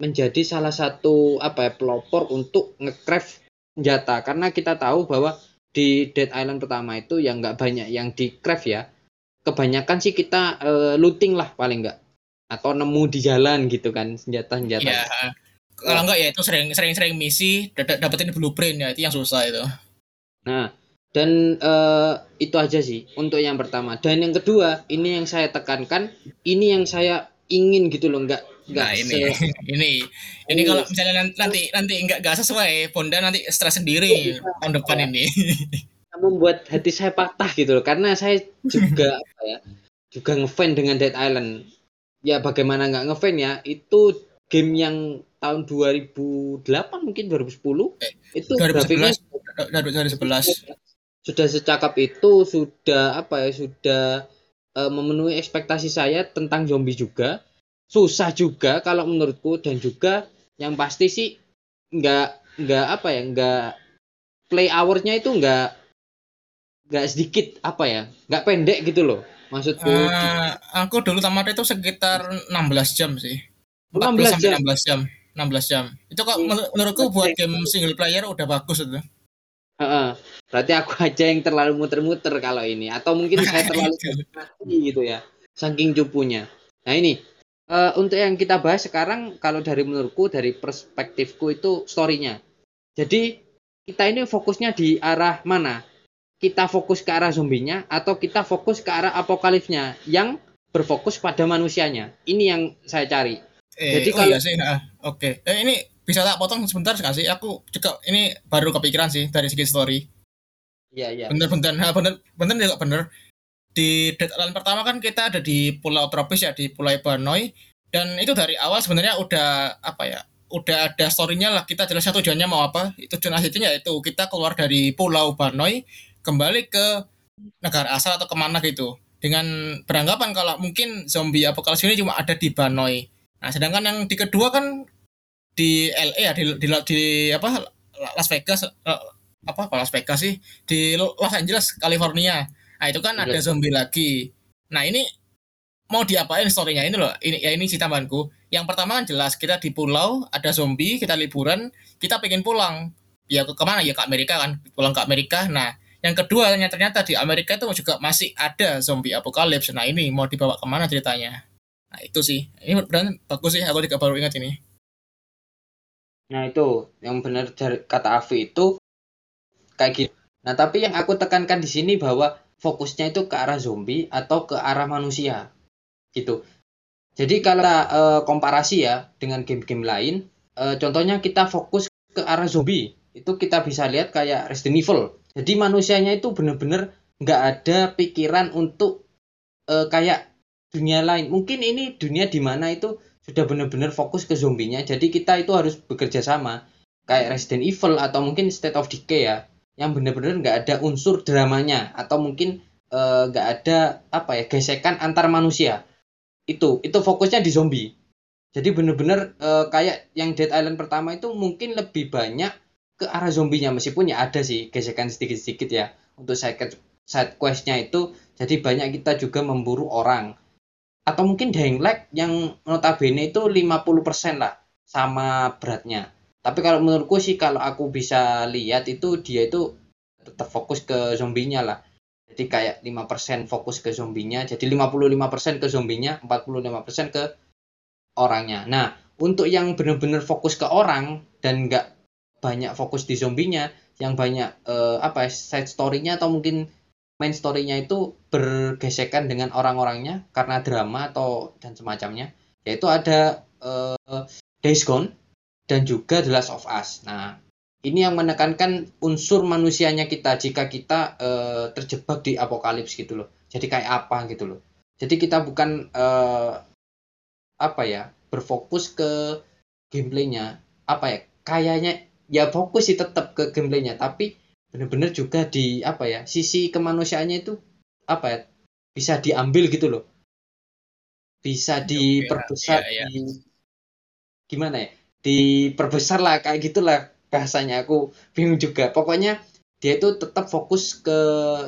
Speaker 2: menjadi salah satu apa ya pelopor untuk ngecraft senjata. Karena kita tahu bahwa di Dead Island pertama itu yang nggak banyak yang di craft ya. Kebanyakan sih kita uh, looting lah paling nggak. Atau nemu di jalan gitu kan senjata senjata
Speaker 1: yeah kalau enggak ya itu sering sering sering misi dapetin blueprint ya itu yang susah itu.
Speaker 2: Nah dan uh, itu aja sih untuk yang pertama. Dan yang kedua ini yang saya tekankan ini yang saya ingin gitu loh enggak enggak
Speaker 1: nah, ini, ini. Ini kalau misalnya nanti nanti enggak enggak sesuai Bonda nanti stres sendiri tahun depan ini.
Speaker 2: Membuat hati saya patah gitu loh karena saya juga apa ya juga ngefan dengan Dead Island. Ya bagaimana nggak ngefan ya itu game yang tahun 2008 mungkin 2010 eh,
Speaker 1: itu 2011 2011
Speaker 2: sudah secakap itu sudah apa ya sudah uh, memenuhi ekspektasi saya tentang zombie juga susah juga kalau menurutku dan juga yang pasti sih nggak nggak apa ya nggak play hournya itu nggak nggak sedikit apa ya nggak pendek gitu loh maksudku uh,
Speaker 1: aku dulu tamat itu sekitar 16 jam sih 16 jam 16 jam 16 jam. Itu kok hmm. menurutku buat game single player udah bagus itu.
Speaker 2: Uh, berarti aku aja yang terlalu muter-muter kalau ini atau mungkin saya terlalu gitu ya saking cupunya nah ini uh, untuk yang kita bahas sekarang kalau dari menurutku dari perspektifku itu storynya jadi kita ini fokusnya di arah mana kita fokus ke arah zombinya atau kita fokus ke arah apokalipsnya yang berfokus pada manusianya ini yang saya cari
Speaker 1: Eh, Jadi oh kalau iya sih, nah, oke. Okay. Eh, ini bisa tak potong sebentar nggak sih? Aku juga ini baru kepikiran sih dari segi story.
Speaker 2: Iya iya.
Speaker 1: Bener bener, nah, bener bener juga bener. Di Island pertama kan kita ada di Pulau Tropis ya di Pulau Banoi dan itu dari awal sebenarnya udah apa ya? Udah ada storynya lah kita jelas tujuannya mau apa. Itu tujuan akhirnya itu kita keluar dari Pulau Banoi kembali ke negara asal atau ke mana gitu dengan beranggapan kalau mungkin zombie apokalips ini cuma ada di Banoi Nah, sedangkan yang di kedua kan di LA ya di, di, di apa Las Vegas apa Las Vegas sih di Los Angeles California. Nah, itu kan ada zombie lagi. Nah, ini mau diapain storynya ini loh. Ini ya ini si tambahanku. Yang pertama kan jelas kita di pulau ada zombie, kita liburan, kita pengen pulang. Ya ke ke mana ya ke Amerika kan, pulang ke Amerika. Nah, yang kedua ternyata di Amerika itu juga masih ada zombie apokalips. Nah, ini mau dibawa ke mana ceritanya? Nah itu sih, ini benar bagus sih, aku juga baru ingat ini.
Speaker 2: Nah itu, yang benar dari kata Avi itu kayak gitu. Nah tapi yang aku tekankan di sini bahwa fokusnya itu ke arah zombie atau ke arah manusia. gitu. Jadi kalau uh, komparasi ya dengan game-game lain, uh, contohnya kita fokus ke arah zombie, itu kita bisa lihat kayak Resident Evil. Jadi manusianya itu benar-benar nggak ada pikiran untuk uh, kayak dunia lain. Mungkin ini dunia di mana itu sudah benar-benar fokus ke zombinya. Jadi kita itu harus bekerja sama kayak Resident Evil atau mungkin State of Decay ya, yang benar-benar nggak ada unsur dramanya atau mungkin nggak uh, ada apa ya gesekan antar manusia. Itu itu fokusnya di zombie. Jadi bener-bener uh, kayak yang Dead Island pertama itu mungkin lebih banyak ke arah zombinya meskipun ya ada sih gesekan sedikit-sedikit ya untuk side side questnya itu. Jadi banyak kita juga memburu orang. Atau mungkin Dying Light yang notabene itu 50% lah sama beratnya tapi kalau menurutku sih kalau aku bisa lihat itu dia itu tetap fokus ke zombinya lah jadi kayak 5% fokus ke zombinya, jadi 55% ke zombinya, 45% ke orangnya. Nah, untuk yang benar-benar fokus ke orang dan nggak banyak fokus di zombinya, yang banyak uh, apa ya, side story-nya atau mungkin main story-nya itu bergesekan dengan orang-orangnya karena drama atau dan semacamnya, yaitu ada uh, Days Gone dan juga The Last of Us. Nah, ini yang menekankan unsur manusianya kita jika kita uh, terjebak di apokalips gitu loh jadi kayak apa gitu loh jadi kita bukan uh, apa ya berfokus ke gameplaynya apa ya kayaknya ya fokus sih tetap ke gameplaynya tapi benar-benar juga di apa ya sisi kemanusiaannya itu apa ya bisa diambil gitu loh bisa diperbesar ya, ya. di gimana ya diperbesar lah kayak gitulah bahasanya. Aku bingung juga. Pokoknya dia itu tetap fokus ke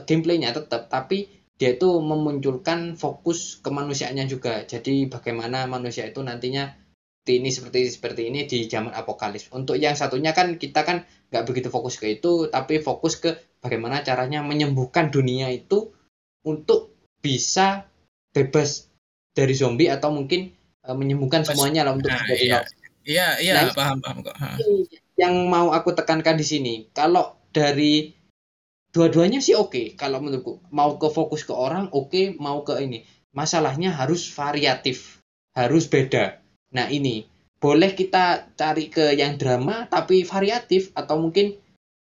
Speaker 2: gameplaynya tetap tapi dia itu memunculkan fokus kemanusiaannya juga. Jadi bagaimana manusia itu nantinya seperti ini seperti seperti ini di zaman apokalips untuk yang satunya kan kita kan nggak begitu fokus ke itu tapi fokus ke bagaimana caranya menyembuhkan dunia itu untuk bisa bebas dari zombie atau mungkin uh, menyembuhkan semuanya lah untuk
Speaker 1: nah, iya. Iya iya nah, paham paham kok
Speaker 2: yang mau aku tekankan di sini. Kalau dari dua-duanya sih oke. Okay. kalau menurutku mau ke fokus ke orang oke okay. mau ke ini. Masalahnya harus variatif harus beda. Nah ini boleh kita cari ke yang drama tapi variatif atau mungkin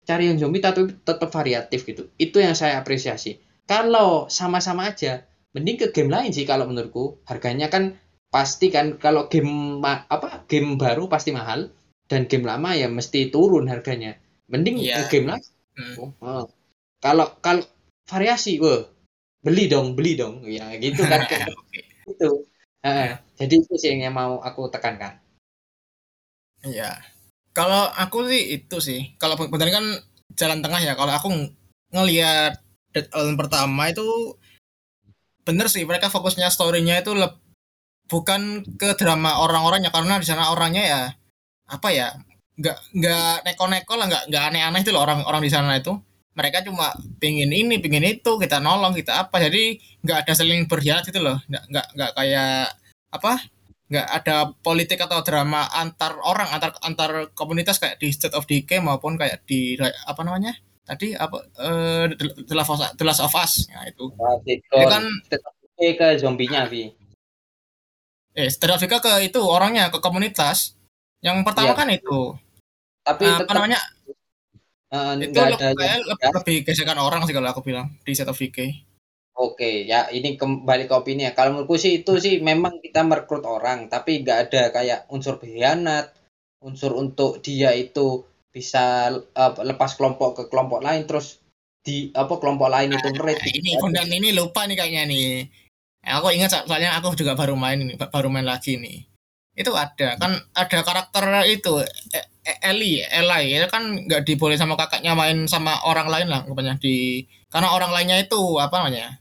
Speaker 2: cari yang zombie tapi tetap variatif gitu. Itu yang saya apresiasi. Kalau sama-sama aja mending ke game lain sih kalau menurutku. Harganya kan pasti kan kalau game apa game baru pasti mahal dan game lama ya mesti turun harganya. Mending yeah. game lama. Hmm. oh. kalau kalau variasi wah beli dong beli dong. Ya gitu kan. Okay. itu uh, jadi itu sih yang mau aku tekankan.
Speaker 1: Ya kalau aku sih itu sih. Kalau benar kan jalan tengah ya. Kalau aku ngelihat Dead Island pertama itu bener sih. Mereka fokusnya storynya itu bukan ke drama orang-orangnya karena di sana orangnya ya apa ya nggak nggak neko-neko lah nggak nggak aneh-aneh itu loh orang-orang di sana itu. Mereka cuma pingin ini pingin itu kita nolong kita apa. Jadi nggak ada saling berkhianat itu loh. Nggak nggak nggak kayak apa nggak ada politik atau drama antar orang antar antar komunitas kayak di State of Decay maupun kayak di apa namanya tadi apa uh, The Last of Us, The Last of Us. Ya itu.
Speaker 2: Itu kan ke zombinya Vi
Speaker 1: eh of Decay ke itu orangnya ke komunitas yang pertama ya. kan itu. Tapi uh, apa namanya? Uh, itu ada kayak ya. lebih gesekan orang sih kalau aku bilang di set of VK.
Speaker 2: Oke, ya ini kembali ke opini ya. Kalau menurutku sih itu sih memang kita merekrut orang, tapi nggak ada kayak unsur berkhianat, unsur untuk dia itu bisa uh, lepas kelompok ke kelompok lain, terus di apa kelompok lain itu
Speaker 1: nah, Ini kondan ini lupa nih kayaknya nih. Aku ingat soalnya aku juga baru main ini, baru main lagi nih. Itu ada kan ada karakter itu e, e, Eli Eli. Ya kan nggak diboleh sama kakaknya main sama orang lain lah rupanya di karena orang lainnya itu apa namanya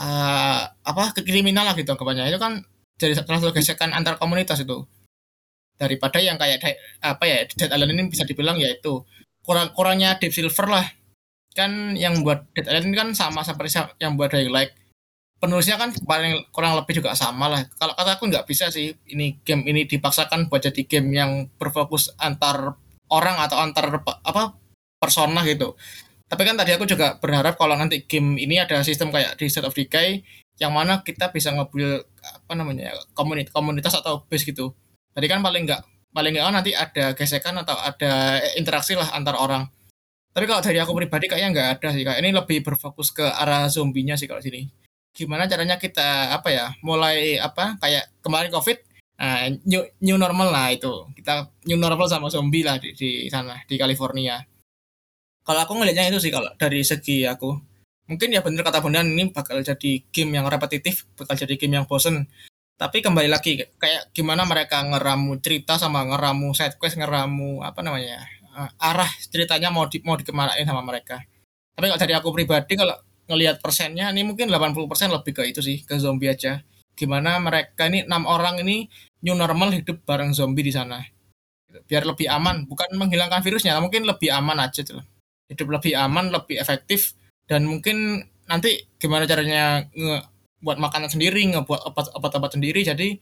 Speaker 1: uh, apa kekriminal lah gitu kebanyakan itu kan jadi salah satu gesekan antar komunitas itu. Daripada yang kayak apa ya Dead Island ini bisa dibilang ya itu kurang kurangnya Deep Silver lah. Kan yang buat Dead Island kan sama seperti yang buat Dying Light penulisnya kan paling kurang lebih juga sama lah. Kalau kata aku nggak bisa sih ini game ini dipaksakan buat jadi game yang berfokus antar orang atau antar apa persona gitu. Tapi kan tadi aku juga berharap kalau nanti game ini ada sistem kayak di State of Decay yang mana kita bisa ngebuild apa namanya komunitas komunitas atau base gitu tadi kan paling nggak paling nggak nanti ada gesekan atau ada interaksi lah antar orang tapi kalau dari aku pribadi kayaknya nggak ada sih kak ini lebih berfokus ke arah zombinya sih kalau sini gimana caranya kita apa ya mulai apa kayak kemarin covid nah, new, new normal lah itu. Kita new normal sama zombie lah di, di sana di California. Kalau aku ngelihatnya itu sih kalau dari segi aku mungkin ya bener kata Bondan ini bakal jadi game yang repetitif bakal jadi game yang bosen. Tapi kembali lagi kayak gimana mereka ngeramu cerita sama ngeramu side quest ngeramu apa namanya uh, arah ceritanya mau di, mau dikemanain sama mereka. Tapi kalau dari aku pribadi kalau ngelihat persennya ini mungkin 80% lebih ke itu sih ke zombie aja. Gimana mereka ini enam orang ini new normal hidup bareng zombie di sana. Biar lebih aman bukan menghilangkan virusnya mungkin lebih aman aja tuh. Hidup lebih aman lebih efektif dan mungkin nanti gimana caranya buat makanan sendiri ngebuat obat-obat sendiri jadi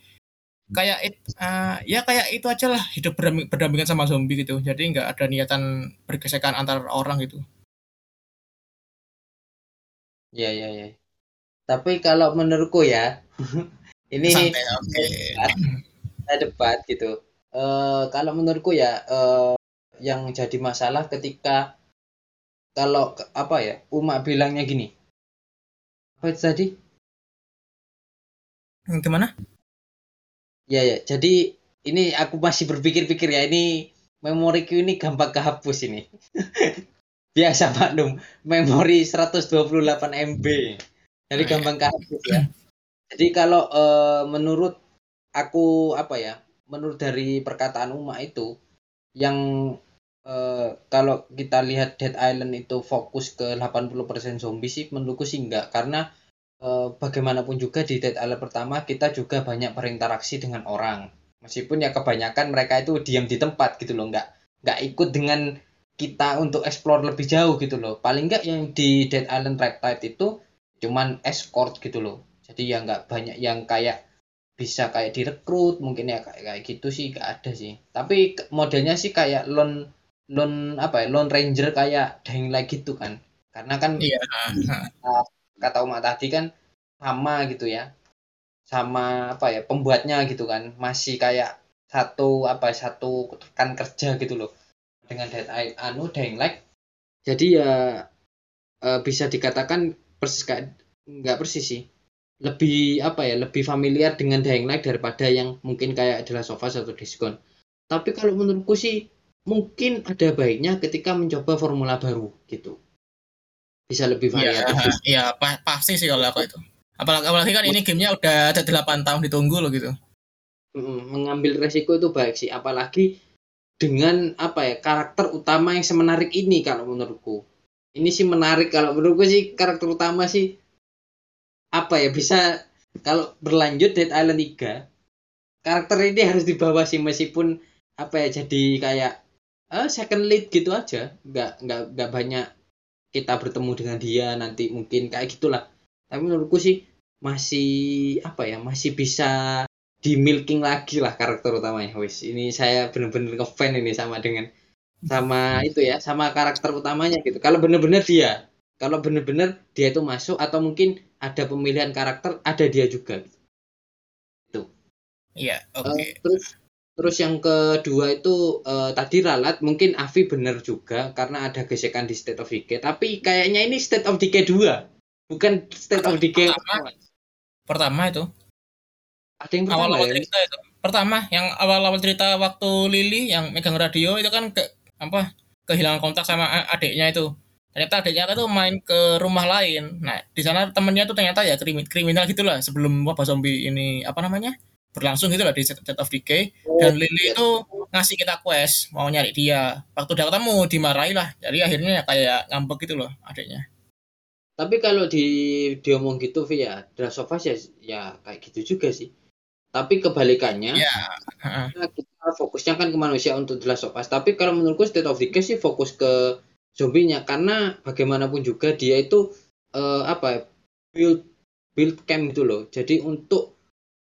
Speaker 1: kayak it, uh, ya kayak itu aja lah hidup berdampingan sama zombie gitu. Jadi nggak ada niatan bergesekan antar orang gitu
Speaker 2: ya ya ya. Tapi kalau menurutku ya ini Santai, okay. debat. Gitu. Uh, kalau menurutku ya uh, yang jadi masalah ketika kalau apa ya Uma bilangnya gini. Apa itu tadi?
Speaker 1: Gimana?
Speaker 2: Ya ya, jadi ini aku masih berpikir-pikir ya. Ini memoriku ini gampang kehapus ini. Biasa maklum, memori 128 MB. Jadi gampang kehapus ya. Jadi kalau uh, menurut aku apa ya? Menurut dari perkataan Uma itu yang uh, kalau kita lihat Dead Island itu fokus ke 80% zombie sih menurutku sih enggak karena Eh, bagaimanapun juga di Dead Island pertama kita juga banyak berinteraksi dengan orang meskipun ya kebanyakan mereka itu diam di tempat gitu loh nggak nggak ikut dengan kita untuk explore lebih jauh gitu loh. Paling nggak yang di Dead Island Riptide itu cuman escort gitu loh. Jadi ya nggak banyak yang kayak bisa kayak direkrut mungkin ya kayak kayak gitu sih nggak ada sih. Tapi modelnya sih kayak lone lone apa ya lone ranger kayak Dying Light gitu kan. Karena kan
Speaker 1: iya.
Speaker 2: uh, kata umat tadi kan sama gitu ya. Sama apa ya pembuatnya gitu kan. Masih kayak satu apa satu kan kerja gitu loh dengan dead eye anu dying light jadi ya e, bisa dikatakan persis kayak nggak persis sih lebih apa ya lebih familiar dengan dying light daripada yang mungkin kayak adalah sofa atau diskon tapi kalau menurutku sih mungkin ada baiknya ketika mencoba formula baru gitu bisa lebih
Speaker 1: iya, variatif. Iya, ya, pasti sih kalau aku itu. Apalagi, apalagi kan ini gamenya udah ada 8 tahun ditunggu loh gitu.
Speaker 2: Mengambil resiko itu baik sih, apalagi dengan apa ya karakter utama yang semenarik ini kalau menurutku. Ini sih menarik kalau menurutku sih karakter utama sih apa ya bisa kalau berlanjut Dead Island 3 karakter ini harus dibawa sih meskipun apa ya jadi kayak uh, second lead gitu aja nggak nggak nggak banyak kita bertemu dengan dia nanti mungkin kayak gitulah tapi menurutku sih masih apa ya masih bisa di milking lagi lah karakter utamanya wis ini saya bener-bener ngefan ini sama dengan sama itu ya sama karakter utamanya gitu kalau bener-bener dia kalau bener-bener dia itu masuk atau mungkin ada pemilihan karakter ada dia juga
Speaker 1: itu iya oke okay. uh,
Speaker 2: terus Terus yang kedua itu uh, tadi ralat mungkin Avi benar juga karena ada gesekan di State of Decay. Tapi kayaknya ini State of Decay 2, bukan State of Decay
Speaker 1: pertama. Pertama itu.
Speaker 2: Ada yang pertama awal-awal
Speaker 1: ya? cerita itu. Pertama yang awal-awal cerita waktu Lily yang megang radio itu kan ke apa kehilangan kontak sama adiknya itu. Ternyata adiknya itu main ke rumah lain. Nah, di sana temennya tuh ternyata ya kriminal gitulah sebelum wabah zombie ini apa namanya? berlangsung gitu lah di State of Decay oh, dan Lily iya. itu ngasih kita quest mau nyari dia waktu udah ketemu dimarahi lah jadi akhirnya ya kayak ngambek gitu loh adiknya
Speaker 2: tapi kalau di diomong gitu via ya Us ya, ya kayak gitu juga sih tapi kebalikannya
Speaker 1: ya.
Speaker 2: kita fokusnya kan ke manusia untuk The Last of Us tapi kalau menurutku State of Decay sih fokus ke zombinya karena bagaimanapun juga dia itu uh, apa build build camp gitu loh jadi untuk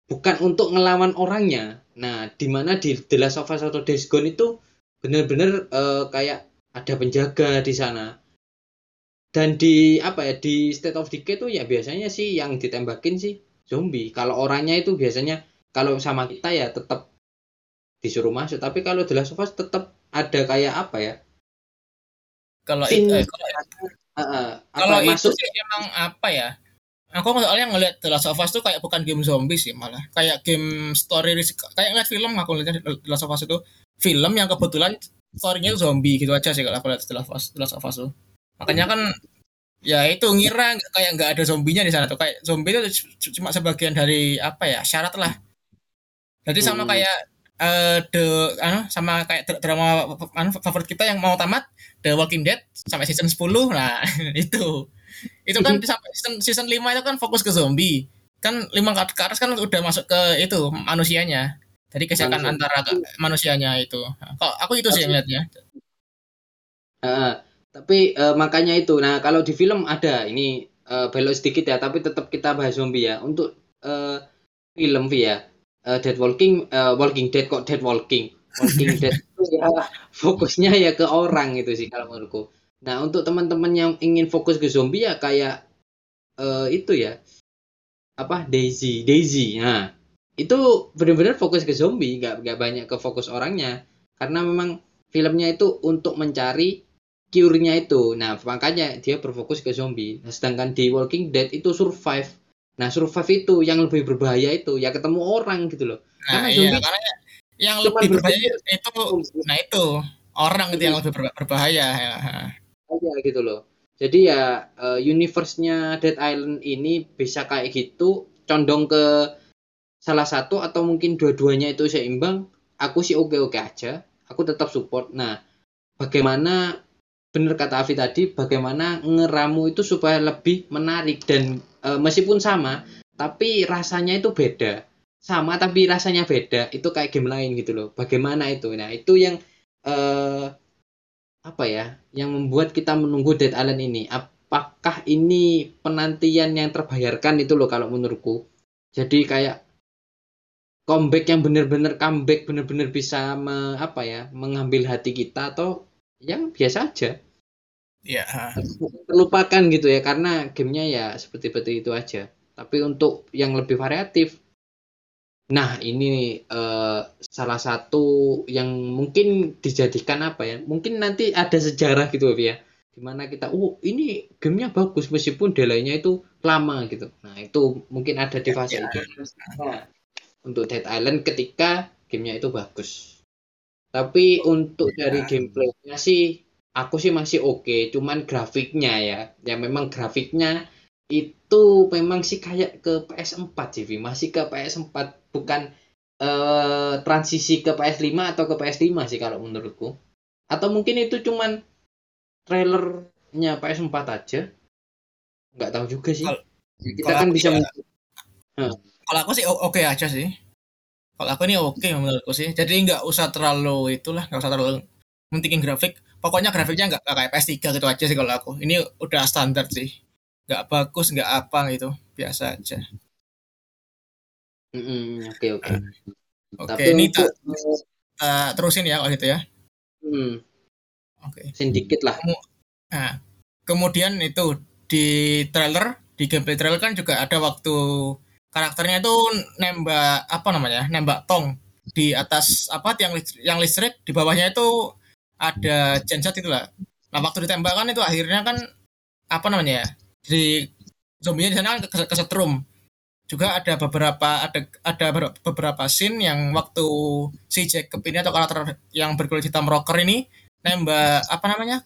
Speaker 2: bukan untuk ngelawan orangnya. Nah, di mana di The Last of Us atau Days Gone itu benar-benar uh, kayak ada penjaga di sana. dan di apa ya di State of Decay tuh ya biasanya sih yang ditembakin sih zombie kalau orangnya itu biasanya kalau sama kita ya tetap disuruh masuk. Tapi kalau The Last of Us tetap ada kayak apa ya?
Speaker 1: Kalau itu eh, kalau,
Speaker 2: uh, apa
Speaker 1: kalau itu
Speaker 2: masuk?
Speaker 1: sih emang apa ya? Aku soalnya ngeliat The Last of Us tuh kayak bukan game zombie sih malah. Kayak game story kayak ngeliat film aku lihat The Last of Us itu film yang kebetulan storynya itu zombie gitu aja sih kalau aku lihat The Last of Us, The Last of Us tuh. Makanya kan ya itu ngira kayak nggak ada zombinya di sana tuh. Kayak zombie itu cuma sebagian dari apa ya? Syarat lah jadi sama
Speaker 2: Hmm.
Speaker 1: kayak eh the anu, sama kayak dra- drama anu, favorit kita yang mau tamat The Walking Dead sampai season 10 nah itu. Itu kan sampai season, season 5 itu kan fokus ke zombie. Kan lima ke ke atas kan udah masuk ke itu manusianya. Jadi
Speaker 2: Manusia.
Speaker 1: antara ke- manusianya itu. Kalau aku itu sih lihatnya
Speaker 2: Uh, tapi uh, makanya itu. Nah, kalau di film ada. Ini uh, belok sedikit ya, tapi tetap kita bahas zombie ya. Untuk uh, film ya, uh, Dead Walking, uh, Walking Dead kok Dead Walking, Walking Dead itu ya fokusnya ya ke orang itu sih kalau menurutku. Nah, untuk teman-teman yang ingin fokus ke zombie ya kayak uh, itu ya apa Daisy, Daisy. Nah, itu benar-benar fokus ke zombie, nggak nggak banyak ke fokus orangnya, karena memang filmnya itu untuk mencari cure-nya itu. Nah, makanya dia berfokus ke zombie. Nah, sedangkan di Walking Dead itu survive. Nah, survive itu yang lebih berbahaya itu ya ketemu orang gitu loh.
Speaker 1: nah
Speaker 2: Karena
Speaker 1: iya
Speaker 2: zombie
Speaker 1: karena yang lebih berbahaya itu nah itu orang itu yang lebih ber- berbahaya ya.
Speaker 2: aja gitu loh. Jadi ya eh, universe-nya Dead Island ini bisa kayak gitu, condong ke salah satu atau mungkin dua-duanya itu seimbang. Aku sih oke-oke aja. Aku tetap support. Nah, bagaimana bener kata Avi tadi, bagaimana ngeramu itu supaya lebih menarik dan eh, meskipun sama, tapi rasanya itu beda. Sama tapi rasanya beda. Itu kayak game lain gitu loh. Bagaimana itu? Nah, itu yang eh apa ya yang membuat kita menunggu Dead Island ini apakah ini penantian yang terbayarkan itu loh kalau menurutku jadi kayak comeback yang benar-benar comeback benar-benar bisa me- apa ya mengambil hati kita atau yang biasa aja
Speaker 1: ya
Speaker 2: terlupakan gitu ya karena gamenya ya seperti seperti itu aja. Tapi untuk yang lebih variatif nah ini eh, salah satu yang mungkin dijadikan apa ya mungkin nanti ada sejarah gitu ya. Di mana kita oh ini gamenya bagus meskipun delaynya itu lama gitu. Nah itu mungkin ada di fase
Speaker 1: Ya,
Speaker 2: itu. nah, untuk Dead Island ketika gamenya itu bagus. Tapi untuk dari
Speaker 1: Ya.
Speaker 2: gameplaynya sih aku sih masih oke cuman grafiknya ya. Ya memang grafiknya itu memang sih kayak ke PS4 sih masih ke PS4 bukan eh, transisi ke PS5 atau ke PS5 sih kalau menurutku. Atau mungkin itu cuman trailernya PS4 aja. Nggak tahu juga sih.
Speaker 1: Kalau-
Speaker 2: kita
Speaker 1: kalau
Speaker 2: kan bisa
Speaker 1: ya- kalau aku sih oke aja sih. Kalau aku ini oke menurutku sih. Jadi nggak usah terlalu itulah nggak usah terlalu mentingin grafik pokoknya grafiknya nggak kayak PS3 gitu aja sih kalau aku. Ini udah standar sih. Nggak bagus nggak apa gitu. Biasa aja.
Speaker 2: Oke oke.
Speaker 1: Oke ini
Speaker 2: untuk
Speaker 1: tak terusin ya kalau gitu ya.
Speaker 2: Hmm,
Speaker 1: oke.
Speaker 2: Sedikit lah.
Speaker 1: Nah, kemudian itu di trailer, di gameplay trailer kan juga ada waktu karakternya itu nembak apa namanya? Nembak tong di atas apa tiang listrik, yang listrik di bawahnya itu ada genset itu lah. Nah, waktu ditembakkan itu akhirnya kan apa namanya ya? Jadi zombinya di sana kan kes- kesetrum. Juga ada beberapa ada ada ber- beberapa scene yang waktu si Jacob ini atau karakter yang berkulit hitam rocker ini nembak apa namanya?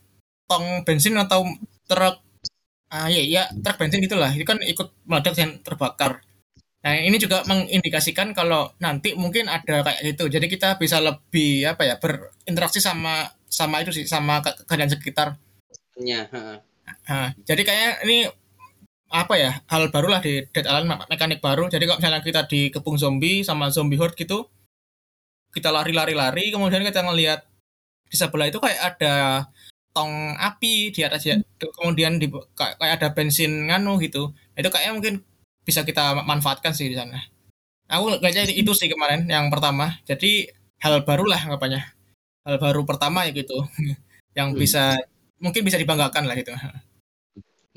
Speaker 1: tong bensin atau truk ah iya iya truk bensin gitulah itu kan ikut meledak dan terbakar nah ini juga mengindikasikan kalau nanti mungkin ada kayak gitu jadi kita bisa lebih apa ya berinteraksi sama sama itu sih sama ke- keadaan sekitar.
Speaker 2: Ya ha.
Speaker 1: Nah, jadi kayaknya ini apa ya hal baru lah di Dead Island me- mekanik baru. Jadi kalau misalnya kita dikepung zombie sama zombie horde gitu kita lari-lari-lari kemudian kita ngelihat di sebelah itu kayak ada tong api di atas ya kemudian di kayak kayak ada bensin nganu gitu. Itu kayaknya mungkin bisa kita manfaatkan sih di sana. Aku kayaknya itu sih kemarin yang pertama. Jadi hal baru lah anggapannya hal baru pertama ya gitu yang
Speaker 2: Hmm.
Speaker 1: bisa mungkin bisa dibanggakan lah gitu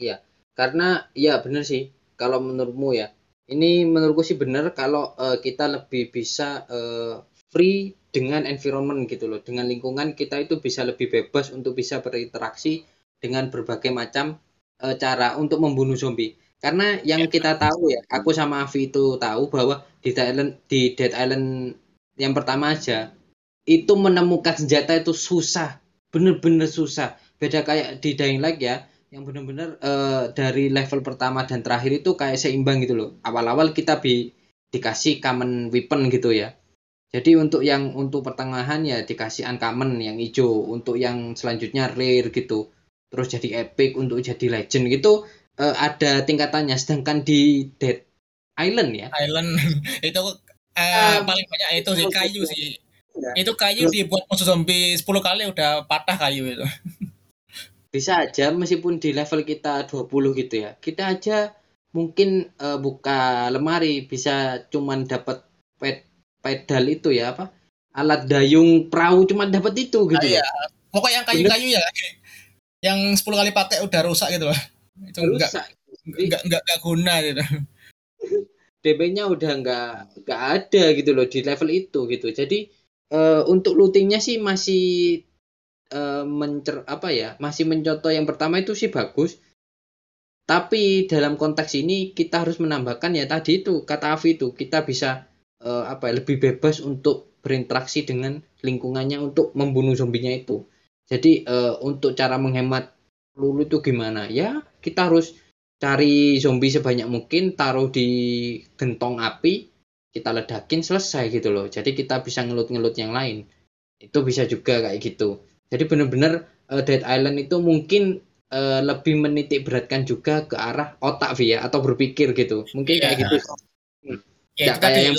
Speaker 2: Iya, karena ya bener sih kalau menurutmu ya. Ini menurutku sih bener kalau uh, kita lebih bisa uh, free dengan environment gitu loh. Dengan lingkungan kita itu bisa lebih bebas untuk bisa berinteraksi dengan berbagai macam uh, cara untuk membunuh zombie. Karena yang kita tahu ya, aku sama Avi itu tahu bahwa di Dead Island di Dead Island yang pertama aja itu menemukan senjata itu susah, bener-bener susah. Beda kayak di Dying Light ya, yang benar-benar uh, dari level pertama dan terakhir itu kayak seimbang gitu loh. Awal-awal kita bi dikasih common weapon gitu ya. Jadi untuk yang untuk pertengahan ya dikasih uncommon yang hijau, untuk yang selanjutnya rare gitu. Terus jadi epic untuk jadi legend gitu uh, ada tingkatannya sedangkan di Dead Island ya
Speaker 1: Island itu uh, paling banyak itu sih kayu sih ya. itu kayu dibuat musuh zombie 10 kali udah patah kayu itu.
Speaker 2: Bisa aja meskipun di level kita 20 gitu ya kita aja mungkin uh, buka lemari bisa cuman dapat ped pedal itu ya apa alat dayung perahu cuman dapat itu gitu
Speaker 1: ah, iya. pokoknya yang kayu-kayu ya yang 10 kali pakai udah rusak gitu loh. Itu enggak enggak enggak enggak guna gitu.
Speaker 2: DP-nya udah enggak enggak ada gitu loh di level itu gitu. Jadi uh, untuk lootingnya sih masih uh, mencer apa ya masih mencontoh yang pertama itu sih bagus. Tapi dalam konteks ini kita harus menambahkan ya tadi itu kata Avi itu kita bisa uh, apa ya, lebih bebas untuk berinteraksi dengan lingkungannya untuk membunuh zombinya itu. Jadi uh, untuk cara menghemat peluru itu gimana? Ya kita harus cari zombie sebanyak mungkin taruh di gentong api kita ledakin selesai gitu loh jadi kita bisa ngelut-ngelut yang lain itu bisa juga kayak gitu jadi benar-benar uh, Dead Island itu mungkin uh, lebih menitik beratkan juga ke arah otak via atau berpikir gitu mungkin kayak gitu
Speaker 1: hmm. ya, kayak yang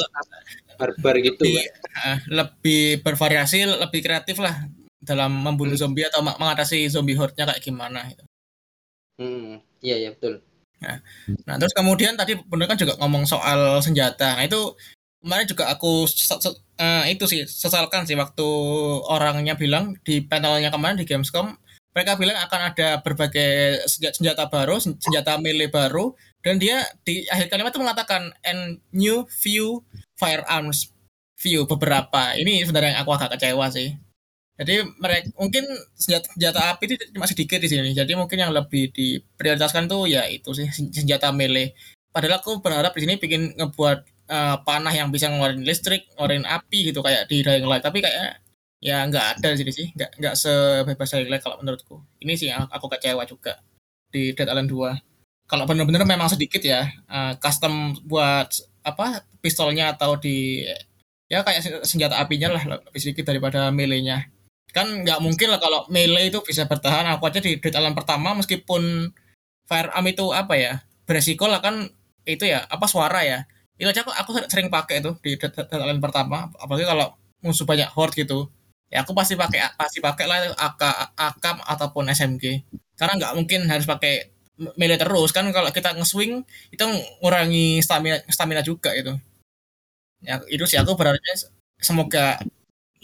Speaker 1: barbar gitu lebih, uh, lebih bervariasi lebih kreatif lah dalam membunuh hmm. zombie atau mengatasi zombie horde-nya kayak gimana gitu.
Speaker 2: Hmm, iya ya betul.
Speaker 1: Nah, nah terus kemudian tadi bener kan juga ngomong soal senjata. Nah itu kemarin juga aku uh, itu sih sesalkan sih waktu orangnya bilang di panelnya kemarin di Gamescom mereka bilang akan ada berbagai senjata baru, senjata melee baru, dan dia di akhir kalimat itu mengatakan and new few firearms view beberapa. Ini sebenarnya yang aku agak kecewa sih. Jadi mereka mungkin senjata, senjata api itu masih sedikit di sini. Jadi mungkin yang lebih diprioritaskan tuh ya itu sih senjata melee. Padahal aku berharap di sini bikin ngebuat uh, panah yang bisa ngeluarin listrik, ngeluarin api gitu kayak di Dying Light. Tapi kayak ya nggak ada di sini sih, nggak nggak sebebas Dying Light kalau menurutku. Ini sih yang aku kecewa juga di Dead Island 2. Kalau benar-benar memang sedikit ya uh, custom buat apa pistolnya atau di ya kayak senjata apinya lah lebih sedikit daripada melee-nya kan nggak mungkin lah kalau melee itu bisa bertahan. Aku aja di Dead Island pertama meskipun firearm itu apa ya beresiko lah kan itu ya apa suara ya. Itu aja aku, aku sering pakai itu di Dead Island pertama. Apalagi kalau musuh banyak horde gitu. Ya aku pasti pakai pasti pakai lah AK AK ataupun SMG karena nggak mungkin harus pakai melee terus. Kan kalau kita nge-swing itu ngurangi stamina stamina juga itu ya itu sih aku berharapnya semoga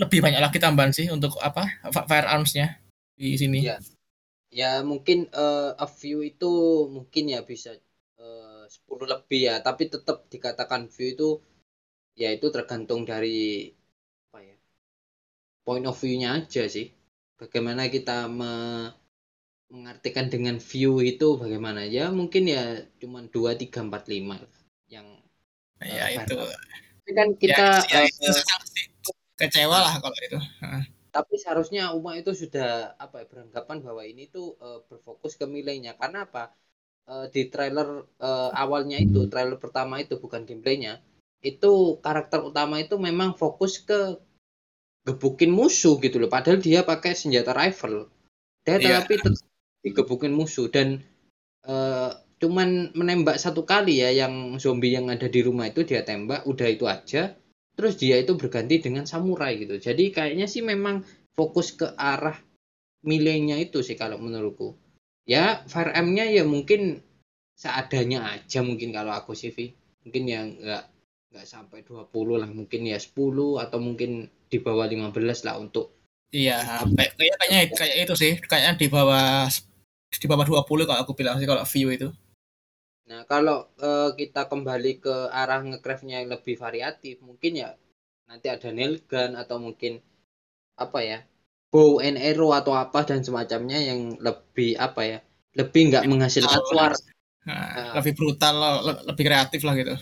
Speaker 1: lebih banyak lagi tambahan sih untuk apa firearmsnya di sini.
Speaker 2: Ya, ya mungkin uh, a view itu mungkin ya bisa uh, 10 lebih ya, tapi tetap dikatakan view itu ya itu tergantung dari apa ya point of view-nya aja sih. Bagaimana kita me mengartikan dengan view itu bagaimana. Ya mungkin ya cuma dua tiga empat lima yang
Speaker 1: ya uh, itu.
Speaker 2: kan kita ya, ya, uh,
Speaker 1: kecewa lah kalau itu.
Speaker 2: Tapi seharusnya umat itu sudah apa ya beranggapan bahwa ini tuh uh, berfokus ke milenya karena apa? Uh, di trailer uh, awalnya itu trailer pertama itu bukan gameplaynya itu karakter utama itu memang fokus ke gebukin musuh gitu loh. Padahal dia pakai senjata rifle. Dia yeah. tapi digebukin musuh. Dan uh, cuman menembak satu kali ya yang zombie yang ada di rumah itu dia tembak udah itu aja terus dia itu berganti dengan samurai gitu. Jadi kayaknya sih memang fokus ke arah milenya itu sih kalau menurutku. Ya Fire M-nya ya mungkin seadanya aja mungkin kalau aku sih mungkin yang enggak nggak sampai 20 lah mungkin ya 10 atau mungkin di bawah 15 lah untuk
Speaker 1: iya kayak kayaknya kayak itu sih. Kayaknya di bawah di bawah 20 kalau aku bilang sih kalau view itu
Speaker 2: Nah, kalau uh, kita kembali ke arah ngecraftnya yang lebih variatif, mungkin ya nanti ada nail gun atau mungkin apa ya bow and arrow atau apa dan semacamnya yang lebih apa ya lebih nggak menghasilkan suara.
Speaker 1: nah, nah, lebih brutal lebih kreatif lah gitu.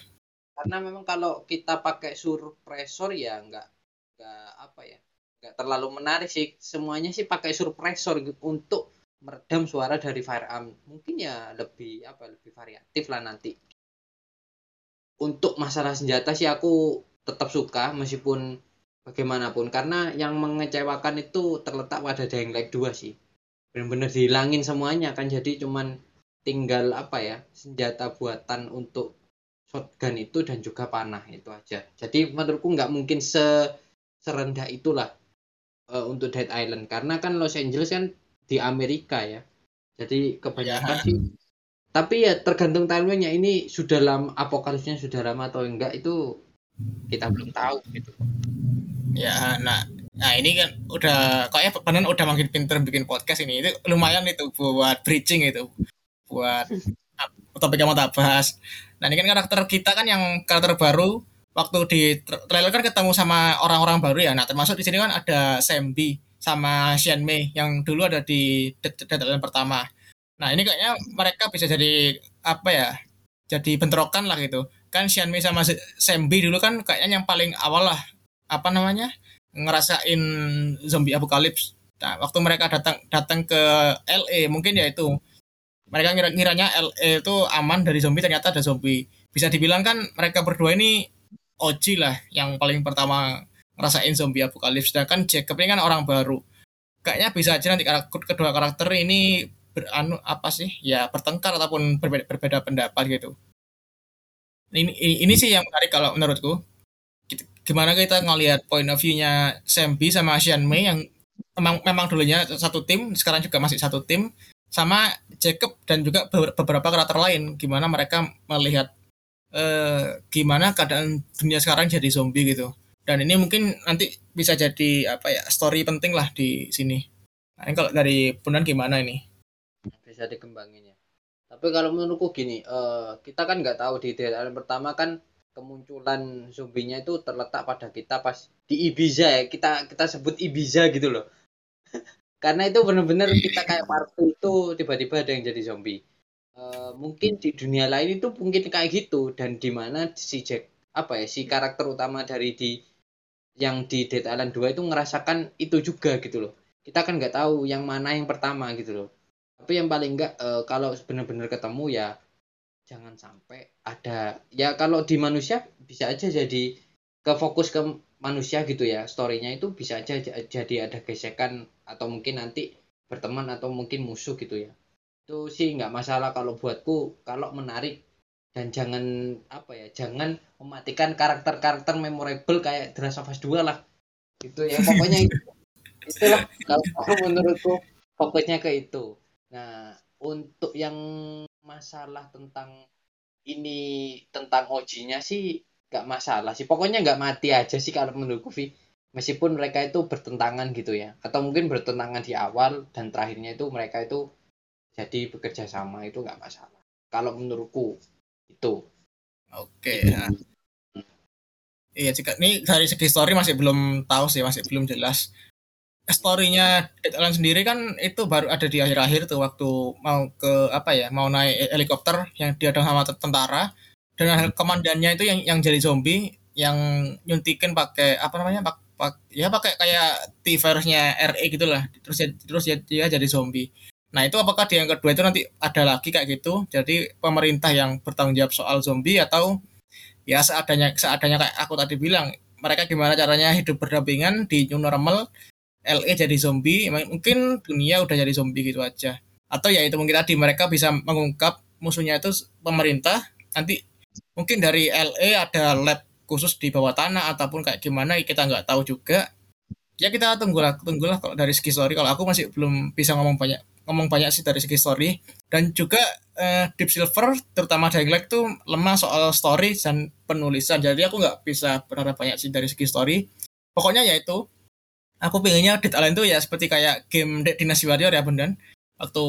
Speaker 2: Karena memang kalau kita pakai surpressor ya nggak nggak apa ya nggak terlalu menarik sih. Semuanya sih pakai surpressor untuk meredam suara dari firearm. Mungkin ya lebih apa lebih variatif lah nanti. Untuk masalah senjata sih aku tetap suka meskipun bagaimanapun. Karena yang mengecewakan itu terletak pada Dying Light 2 sih. Benar-benar dihilangin semuanya kan jadi cuman tinggal apa ya senjata buatan untuk shotgun itu dan juga panah itu aja. Jadi menurutku nggak mungkin se serendah itulah uh, untuk Dead Island. Karena kan Los Angeles kan di Amerika ya. Jadi kebanyakan ya. sih tapi ya tergantung timelinenya ini sudah lama apokalipsnya sudah lama atau enggak itu kita belum tahu gitu.
Speaker 1: Ya, nah Nah ini kan udah kayaknya Panen udah makin pinter bikin podcast ini. Itu lumayan itu buat bridging itu. Buat topik yang mau tak bahas. Nah ini kan karakter kita kan yang karakter baru waktu di trailer kan ketemu sama orang-orang baru ya. Nah termasuk di sini kan ada Sembi sama Xian Mei yang dulu ada di Dead pertama. Nah ini kayaknya mereka bisa jadi apa ya? Jadi bentrokan lah gitu. Kan Xian Mei sama Sembi dulu kan kayaknya yang paling awal lah apa namanya ngerasain zombie apokalips. Nah waktu mereka datang datang ke LA mungkin ya itu mereka ngira ngiranya LA itu aman dari zombie ternyata ada zombie. Bisa dibilang kan mereka berdua ini OG lah yang paling pertama ngerasain zombie apokalips sedangkan Jacob ini kan orang baru. Kayaknya bisa aja nanti kedua karakter ini beranu apa sih? Ya bertengkar ataupun berbeda, berbeda pendapat gitu. Ini, ini ini sih yang menarik kalau menurutku. Gimana kita ngelihat point of view-nya Sembi sama Xian Mei yang memang memang dulunya satu tim sekarang juga masih satu tim sama Jacob dan juga beberapa karakter lain. Gimana mereka melihat eh, gimana keadaan dunia sekarang jadi zombie gitu dan ini mungkin nanti bisa jadi apa ya story penting lah di sini. Nah ini kalau dari Punan gimana ini?
Speaker 2: Bisa dikembangin ya. Tapi kalau menurutku gini uh, kita kan nggak tahu di daerah pertama kan kemunculan zombinya itu terletak pada kita pas di Ibiza ya. Kita kita sebut Ibiza gitu loh. Karena itu benar-benar kita kayak party itu tiba-tiba ada yang jadi zombie. Uh, mungkin di dunia lain itu mungkin kayak gitu. Dan di mana si Jack apa ya si karakter utama dari di yang di Dead Island 2 itu ngerasakan itu juga gitu loh. Kita kan nggak tahu yang mana yang pertama gitu loh. Tapi yang paling enggak e, kalau benar-benar ketemu ya jangan sampai ada. Ya kalau di manusia bisa aja jadi ke fokus ke manusia gitu ya. Storynya itu bisa aja jadi ada gesekan atau mungkin nanti berteman atau mungkin musuh gitu ya. Itu sih nggak masalah kalau buatku. Kalau menarik dan jangan apa ya jangan mematikan karakter-karakter memorable kayak The Last of Us 2 lah. Itu ya pokoknya itu. Itulah kalau menurutku fokusnya ke itu. Nah untuk yang masalah tentang ini tentang OG-nya sih gak masalah sih. Pokoknya nggak mati aja sih kalau menurutku Vi. Meskipun mereka itu bertentangan gitu ya. Atau mungkin bertentangan di awal dan terakhirnya itu mereka itu jadi bekerja sama itu nggak masalah. Kalau menurutku itu.
Speaker 1: Oke okay, nah. iya jika ini dari segi story masih belum tahu sih masih belum jelas. Storynya Dead Island sendiri kan itu baru ada di akhir-akhir tuh waktu mau ke apa ya mau naik helikopter yang diadang sama tentara. Dan komandannya itu yang yang jadi zombie yang nyuntikin pakai apa namanya pak, pak ya pakai kayak T virusnya RE gitulah. Terus terus dia, dia jadi zombie Nah itu apakah di yang kedua itu nanti ada lagi kayak gitu? Jadi pemerintah yang bertanggung jawab soal zombie atau ya seadanya seadanya kayak aku tadi bilang mereka gimana caranya hidup berdampingan di new normal LA jadi zombie mungkin dunia udah jadi zombie gitu aja atau ya itu mungkin tadi mereka bisa mengungkap musuhnya itu pemerintah nanti mungkin dari LA ada lab khusus di bawah tanah ataupun kayak gimana kita nggak tahu juga ya kita tunggulah tunggulah kalau dari segi story. Kalau aku masih belum bisa ngomong banyak ngomong banyak sih dari segi story. Dan juga uh, Deep Silver terutama Light tuh lemah soal story dan penulisan. Jadi aku nggak bisa berharap banyak sih dari segi story. Pokoknya ya itu aku pengennya Dead Island tuh ya seperti kayak game Dead Dynasty Warrior ya bundan waktu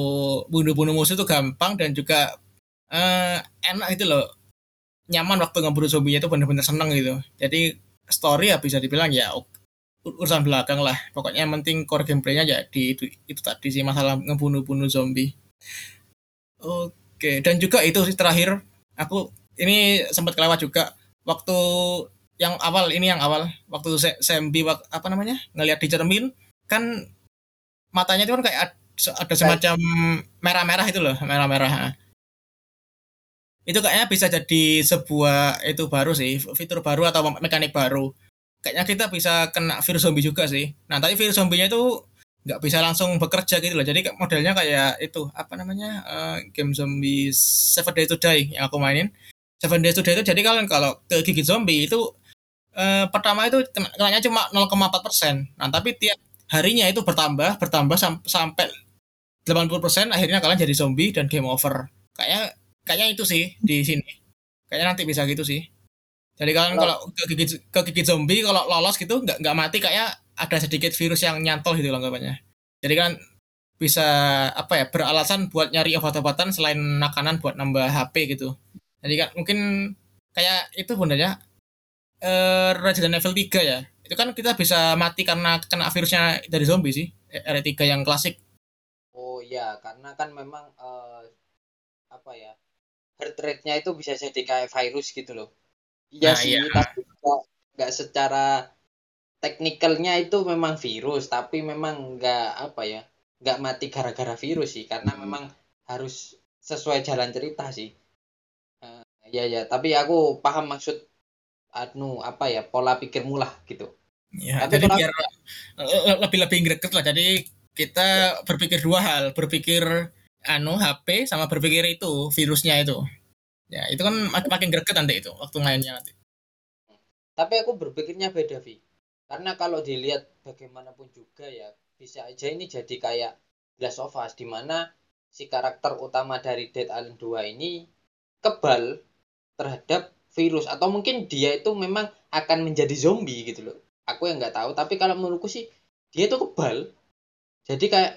Speaker 1: bunuh-bunuh musuh itu gampang dan juga uh, enak gitu loh. Nyaman waktu ngeburu zombie itu bener-bener seneng gitu. Jadi story ya bisa dibilang ya urusan belakang lah. Pokoknya yang penting core gameplaynya ya di itu, itu tadi sih masalah ngebunuh-bunuh zombie. Oke dan juga itu sih terakhir aku ini sempat kelewat juga waktu yang awal ini yang awal waktu Sembi apa namanya ngelihat di cermin kan matanya itu kan kayak ada semacam merah-merah itu loh merah-merah itu kayaknya bisa jadi sebuah itu baru sih fitur baru atau mekanik baru kayaknya kita bisa kena virus zombie juga sih nah tapi virus zombinya itu nggak bisa langsung bekerja gitu loh jadi modelnya kayak itu apa namanya uh, game zombie Seven Days to Die yang aku mainin Seven Days to Die itu jadi kalau kalau ke gigit zombie itu uh, pertama itu kena cuma 0,4 persen nah tapi tiap harinya itu bertambah bertambah sam sampai 80% akhirnya kalian jadi zombie dan game over. Kayaknya kayaknya itu sih di sini. Kayaknya nanti bisa gitu sih. Jadi kalian kalau kegigit kegigit zombie kalau lolos gitu nggak nggak mati kayak ada sedikit virus yang nyantol gitu loh anggapannya. Jadi kan bisa apa ya beralasan buat nyari obat-obatan selain makanan buat nambah HP gitu. Jadi kan mungkin kayak itu bundanya eh Resident Evil 3 ya. Itu kan kita bisa mati karena kena virusnya dari zombie sih. R3 yang klasik
Speaker 2: ya karena kan memang uh, apa ya heart rate-nya itu bisa jadi kayak virus gitu loh iya nah, sih iya. tapi nggak secara teknikalnya itu memang virus tapi memang nggak apa ya nggak mati gara-gara virus sih karena hmm. memang harus sesuai jalan cerita sih uh, ya ya tapi aku paham maksud anu apa ya pola pikirmu lah gitu
Speaker 1: ya tapi jadi biar eh, lebih lebih greget lah jadi kita berpikir dua hal, berpikir anu HP sama berpikir itu virusnya itu. Ya, itu kan makin greget nanti itu waktu mainnya nanti.
Speaker 2: Tapi aku berpikirnya beda, Vi. Karena kalau dilihat bagaimanapun juga ya, bisa aja ini jadi kayak Last of Us di mana si karakter utama dari Dead Island 2 ini kebal terhadap virus atau mungkin dia itu memang akan menjadi zombie gitu loh. Aku yang nggak tahu, tapi kalau menurutku sih dia itu kebal jadi kayak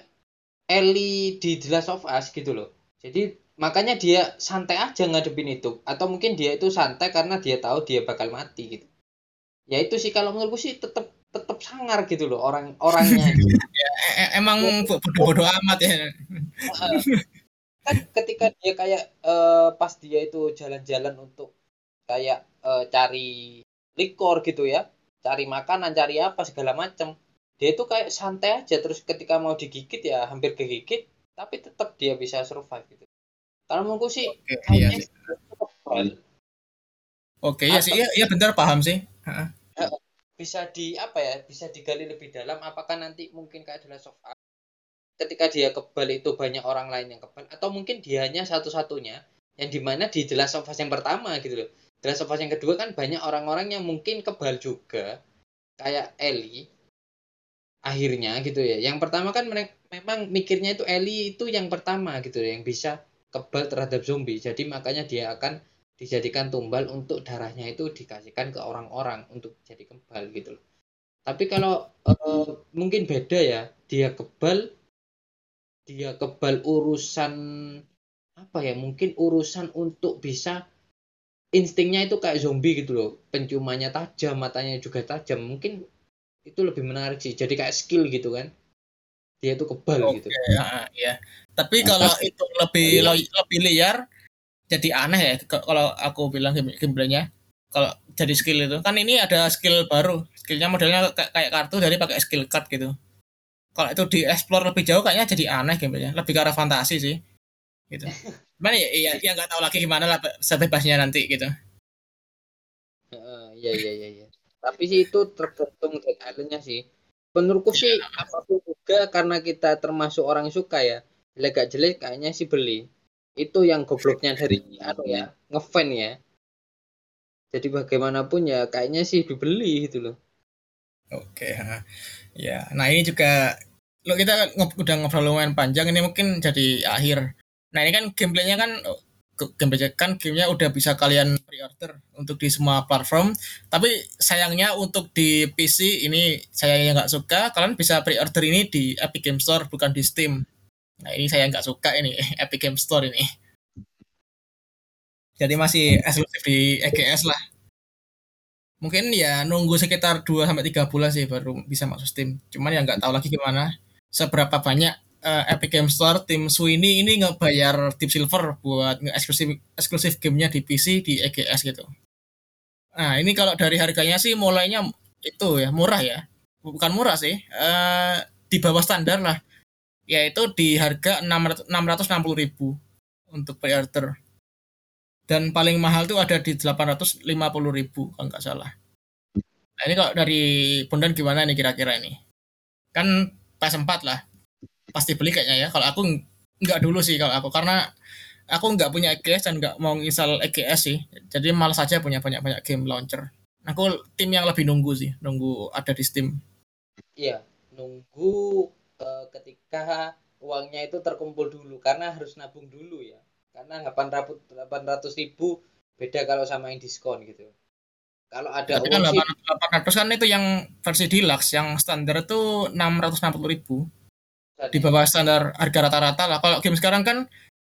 Speaker 2: Ellie di The of Us gitu loh jadi makanya dia santai aja ngadepin itu. Atau mungkin dia itu santai karena dia tahu dia bakal mati gitu. Ya itu sih kalau menurutku sih tetap tetap sangar gitu loh orang orangnya.
Speaker 1: Ya, e, emang bodoh-bodoh amat ya.
Speaker 2: Kan ketika dia kayak uh, pas dia itu jalan-jalan untuk kayak uh, cari likor gitu ya cari makanan cari apa segala macam dia itu kayak santai aja. Terus ketika mau digigit ya hampir kegigit tapi tetap dia bisa survive gitu kalau menurutku sih
Speaker 1: Oke, iya sih. Oke, ya sih, iya, iya benar paham sih.
Speaker 2: Bisa di apa ya? Bisa digali lebih dalam. Apakah nanti mungkin kayak adalah soft ketika dia kebal itu banyak orang lain yang kebal atau mungkin dia hanya satu-satunya yang di mana di jelas sofa yang pertama gitu loh. Jelas sofa yang kedua kan banyak orang-orang yang mungkin kebal juga kayak Ellie akhirnya gitu ya. Yang pertama kan memang mikirnya itu Ellie itu yang pertama gitu ya, yang bisa kebal terhadap zombie. Jadi makanya dia akan dijadikan tumbal untuk darahnya itu dikasihkan ke orang-orang untuk jadi kebal gitu loh. Tapi kalau uh, mungkin beda ya, dia kebal dia kebal urusan apa ya? Mungkin urusan untuk bisa instingnya itu kayak zombie gitu loh. Penciumannya tajam, matanya juga tajam. Mungkin itu lebih menarik sih jadi kayak skill gitu kan dia itu kebal okay, gitu.
Speaker 1: ya, ya. tapi nah, kalau itu lebih iya. lebih liar jadi aneh ya. Kalau aku bilang gameplaynya kalau jadi skill itu. Kan ini ada skill baru. Skillnya modelnya kayak kartu dari pakai skill card gitu. Kalau itu di explore lebih jauh kayaknya jadi aneh gameplaynya lebih ke arah fantasi sih. Gitu. Mana ya iya ya nggak tahu lagi gimana lah sebebasnya nanti gitu.
Speaker 2: Iya iya iya ya tapi sih itu tergantung Islandnya sih menurutku sih apa pun juga karena kita termasuk orang yang suka ya. Jelek gak jelek kayaknya sih beli. Itu yang gobloknya dari anu ya ngefan ya. Jadi bagaimanapun ya kayaknya sih dibeli gitu loh.
Speaker 1: Oke ya nah ini juga lo kita udah ngobrol lumayan panjang ini mungkin jadi akhir. Nah ini kan gameplaynya kan kan gamenya udah bisa kalian pre-order untuk di semua platform tapi sayangnya untuk di PC ini saya yang nggak suka kalian bisa pre-order ini di Epic Game Store bukan di Steam Nah ini saya nggak suka ini Epic Game Store ini. Jadi masih eksklusif di EGS lah. Mungkin ya nunggu sekitar 2 sampai 3 bulan sih baru bisa masuk Steam. Cuman ya nggak tahu lagi gimana seberapa banyak uh, Epic Game Store tim Sweeney ini ngebayar Deep Silver buat eksklusif eksklusif gamenya di PC di EGS gitu. Nah ini kalau dari harganya sih mulainya itu ya murah ya, bukan murah sih, uh, di bawah standar lah, yaitu di harga 660 ribu untuk pre-order. Dan paling mahal tuh ada di 850 ribu kalau nggak salah. Nah ini kalau dari Bondan gimana nih kira-kira ini? Kan PS4 lah, pasti beli kayaknya ya. Kalau aku nggak dulu sih kalau aku karena aku nggak punya EGS dan nggak mau install EGS sih. Jadi malas saja punya banyak-banyak game launcher. Aku tim yang lebih nunggu sih, nunggu ada di Steam.
Speaker 2: Iya, nunggu uh, ketika uangnya itu terkumpul dulu karena harus nabung dulu ya. Karena 800 800 ribu beda kalau sama yang diskon gitu. Kalau ada
Speaker 1: Tapi kan 800 kan itu yang versi deluxe, yang standar itu 660 ribu. Di bawah standar harga rata-rata lah. Kalau game sekarang kan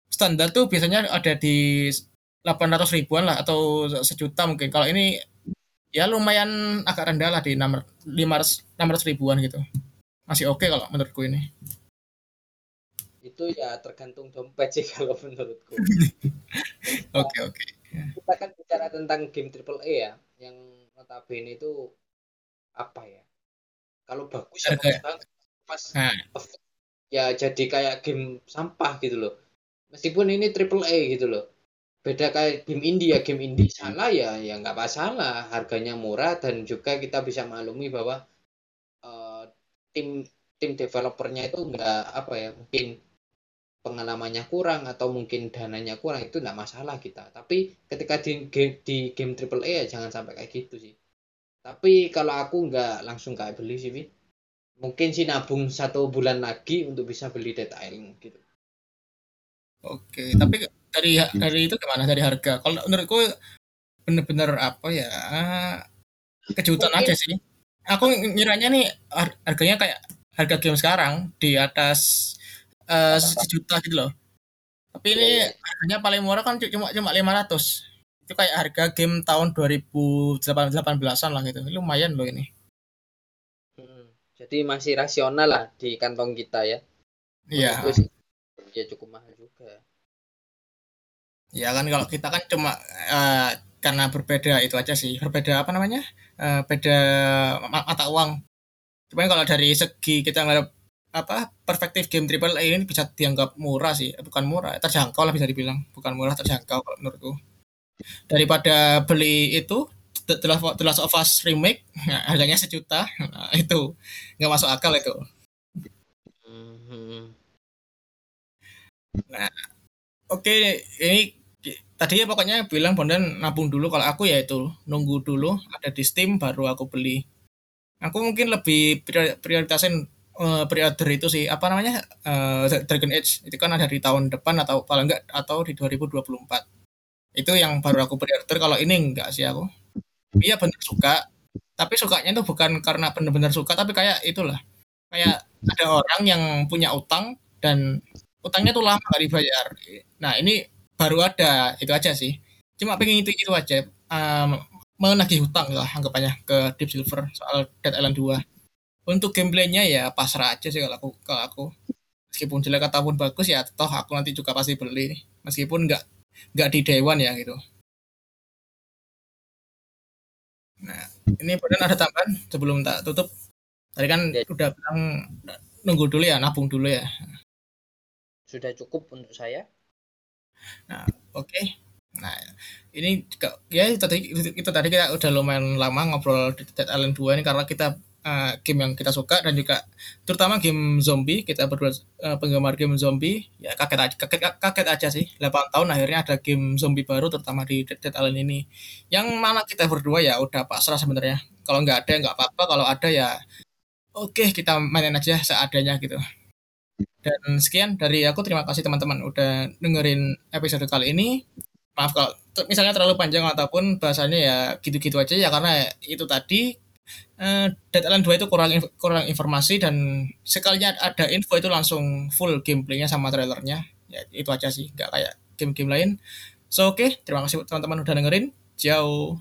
Speaker 1: standar tuh biasanya ada di 800 ribuan lah atau sejuta mungkin. Kalau ini ya lumayan agak rendah lah di 600, 500, ribuan gitu. Masih oke okay kalau menurutku ini.
Speaker 2: Itu ya tergantung dompet sih kalau menurutku.
Speaker 1: Oke oke. Okay,
Speaker 2: okay. Kita kan bicara tentang game triple A ya, yang notabene itu apa ya? Kalau bagus ya bagus banget. Pas nah. Ya jadi kayak game sampah gitu loh. Meskipun ini triple A gitu loh. Beda kayak game indie ya game indie salah ya ya nggak masalah. Harganya murah dan juga kita bisa maklumi bahwa uh, tim tim developernya itu nggak apa ya mungkin pengalamannya kurang atau mungkin dananya kurang itu nggak masalah kita. Tapi ketika di game di game triple A ya jangan sampai kayak gitu sih. Tapi kalau aku nggak langsung kayak beli sih mungkin sih nabung satu bulan lagi untuk bisa beli Dead Island gitu
Speaker 1: Oke, tapi dari dari itu gimana dari harga? Kalau menurutku bener-bener apa ya kejutan Mungkin. aja sih. Aku ngiranya nih harganya kayak harga game sekarang di atas uh, sejuta gitu loh. Tapi ini iya, iya. harganya paling murah kan cuma cuma 500. Itu kayak harga game tahun 2018-an lah gitu. Lumayan loh ini.
Speaker 2: Jadi masih rasional lah di kantong kita ya.
Speaker 1: Iya.
Speaker 2: Ya cukup mahal juga.
Speaker 1: Ya kan kalau kita kan cuma uh, karena berbeda itu aja sih. Berbeda apa namanya? Uh, beda mata uang. Cuman kalau dari segi kita nggak apa perspektif game triple A ini bisa dianggap murah sih, bukan murah, terjangkau lah bisa dibilang, bukan murah terjangkau kalau menurutku. Daripada beli itu The Last of Us remake, nah, harganya sejuta, nah, itu nggak masuk akal itu. Hmm. Nah, oke, okay, ini tadi ya pokoknya bilang Bondan nabung dulu. Kalau aku ya itu nunggu dulu ada di Steam baru aku beli. Aku mungkin lebih prioritasin uh, pre-order itu sih. Apa namanya? Uh, Dragon Age. Itu kan ada di tahun depan atau paling enggak atau di 2024 itu yang baru aku pre-order. Kalau ini enggak sih aku iya bener suka. Tapi sukanya itu bukan karena benar-benar suka tapi kayak itulah. Kayak ada orang yang punya utang dan utangnya tuh lama nggak dibayar. Nah ini baru ada itu aja sih. Cuma pengen itu itu aja. Um, menagih hutang lah anggapannya ke Deep Silver soal Dead Island 2 untuk gameplaynya ya pasrah aja sih kalau aku kalau aku. Meskipun jelek ataupun bagus ya toh aku nanti juga pasti beli. Meskipun nggak nggak di one ya gitu nah ini benar ada tambahan sebelum tak tutup tadi kan ya. udah bilang nunggu dulu ya nabung dulu ya
Speaker 2: sudah cukup untuk saya
Speaker 1: Nah, oke. Okay. Nah, ini ya itu tadi itu tadi kita udah lumayan lama ngobrol di Dead Island 2 ini karena kita uh, game yang kita suka dan juga terutama game zombie kita berdua uh, penggemar game zombie ya kaget aja kaget, kaget aja sih 8 tahun akhirnya ada game zombie baru terutama di Dead, Dead Island ini yang mana kita berdua ya udah pasrah sebenarnya kalau nggak ada nggak apa-apa kalau ada ya oke okay, kita mainin aja seadanya gitu dan sekian dari aku. Terima kasih teman-teman udah dengerin episode kali ini. Maaf kalau misalnya terlalu panjang ataupun bahasanya ya gitu-gitu aja ya karena itu tadi uh, Dead Island 2 itu kurang kurang informasi dan sekalinya ada info itu langsung full gameplaynya sama trailernya. Ya itu aja sih nggak kayak game-game lain. So oke okay, terima kasih teman-teman udah dengerin. Jauh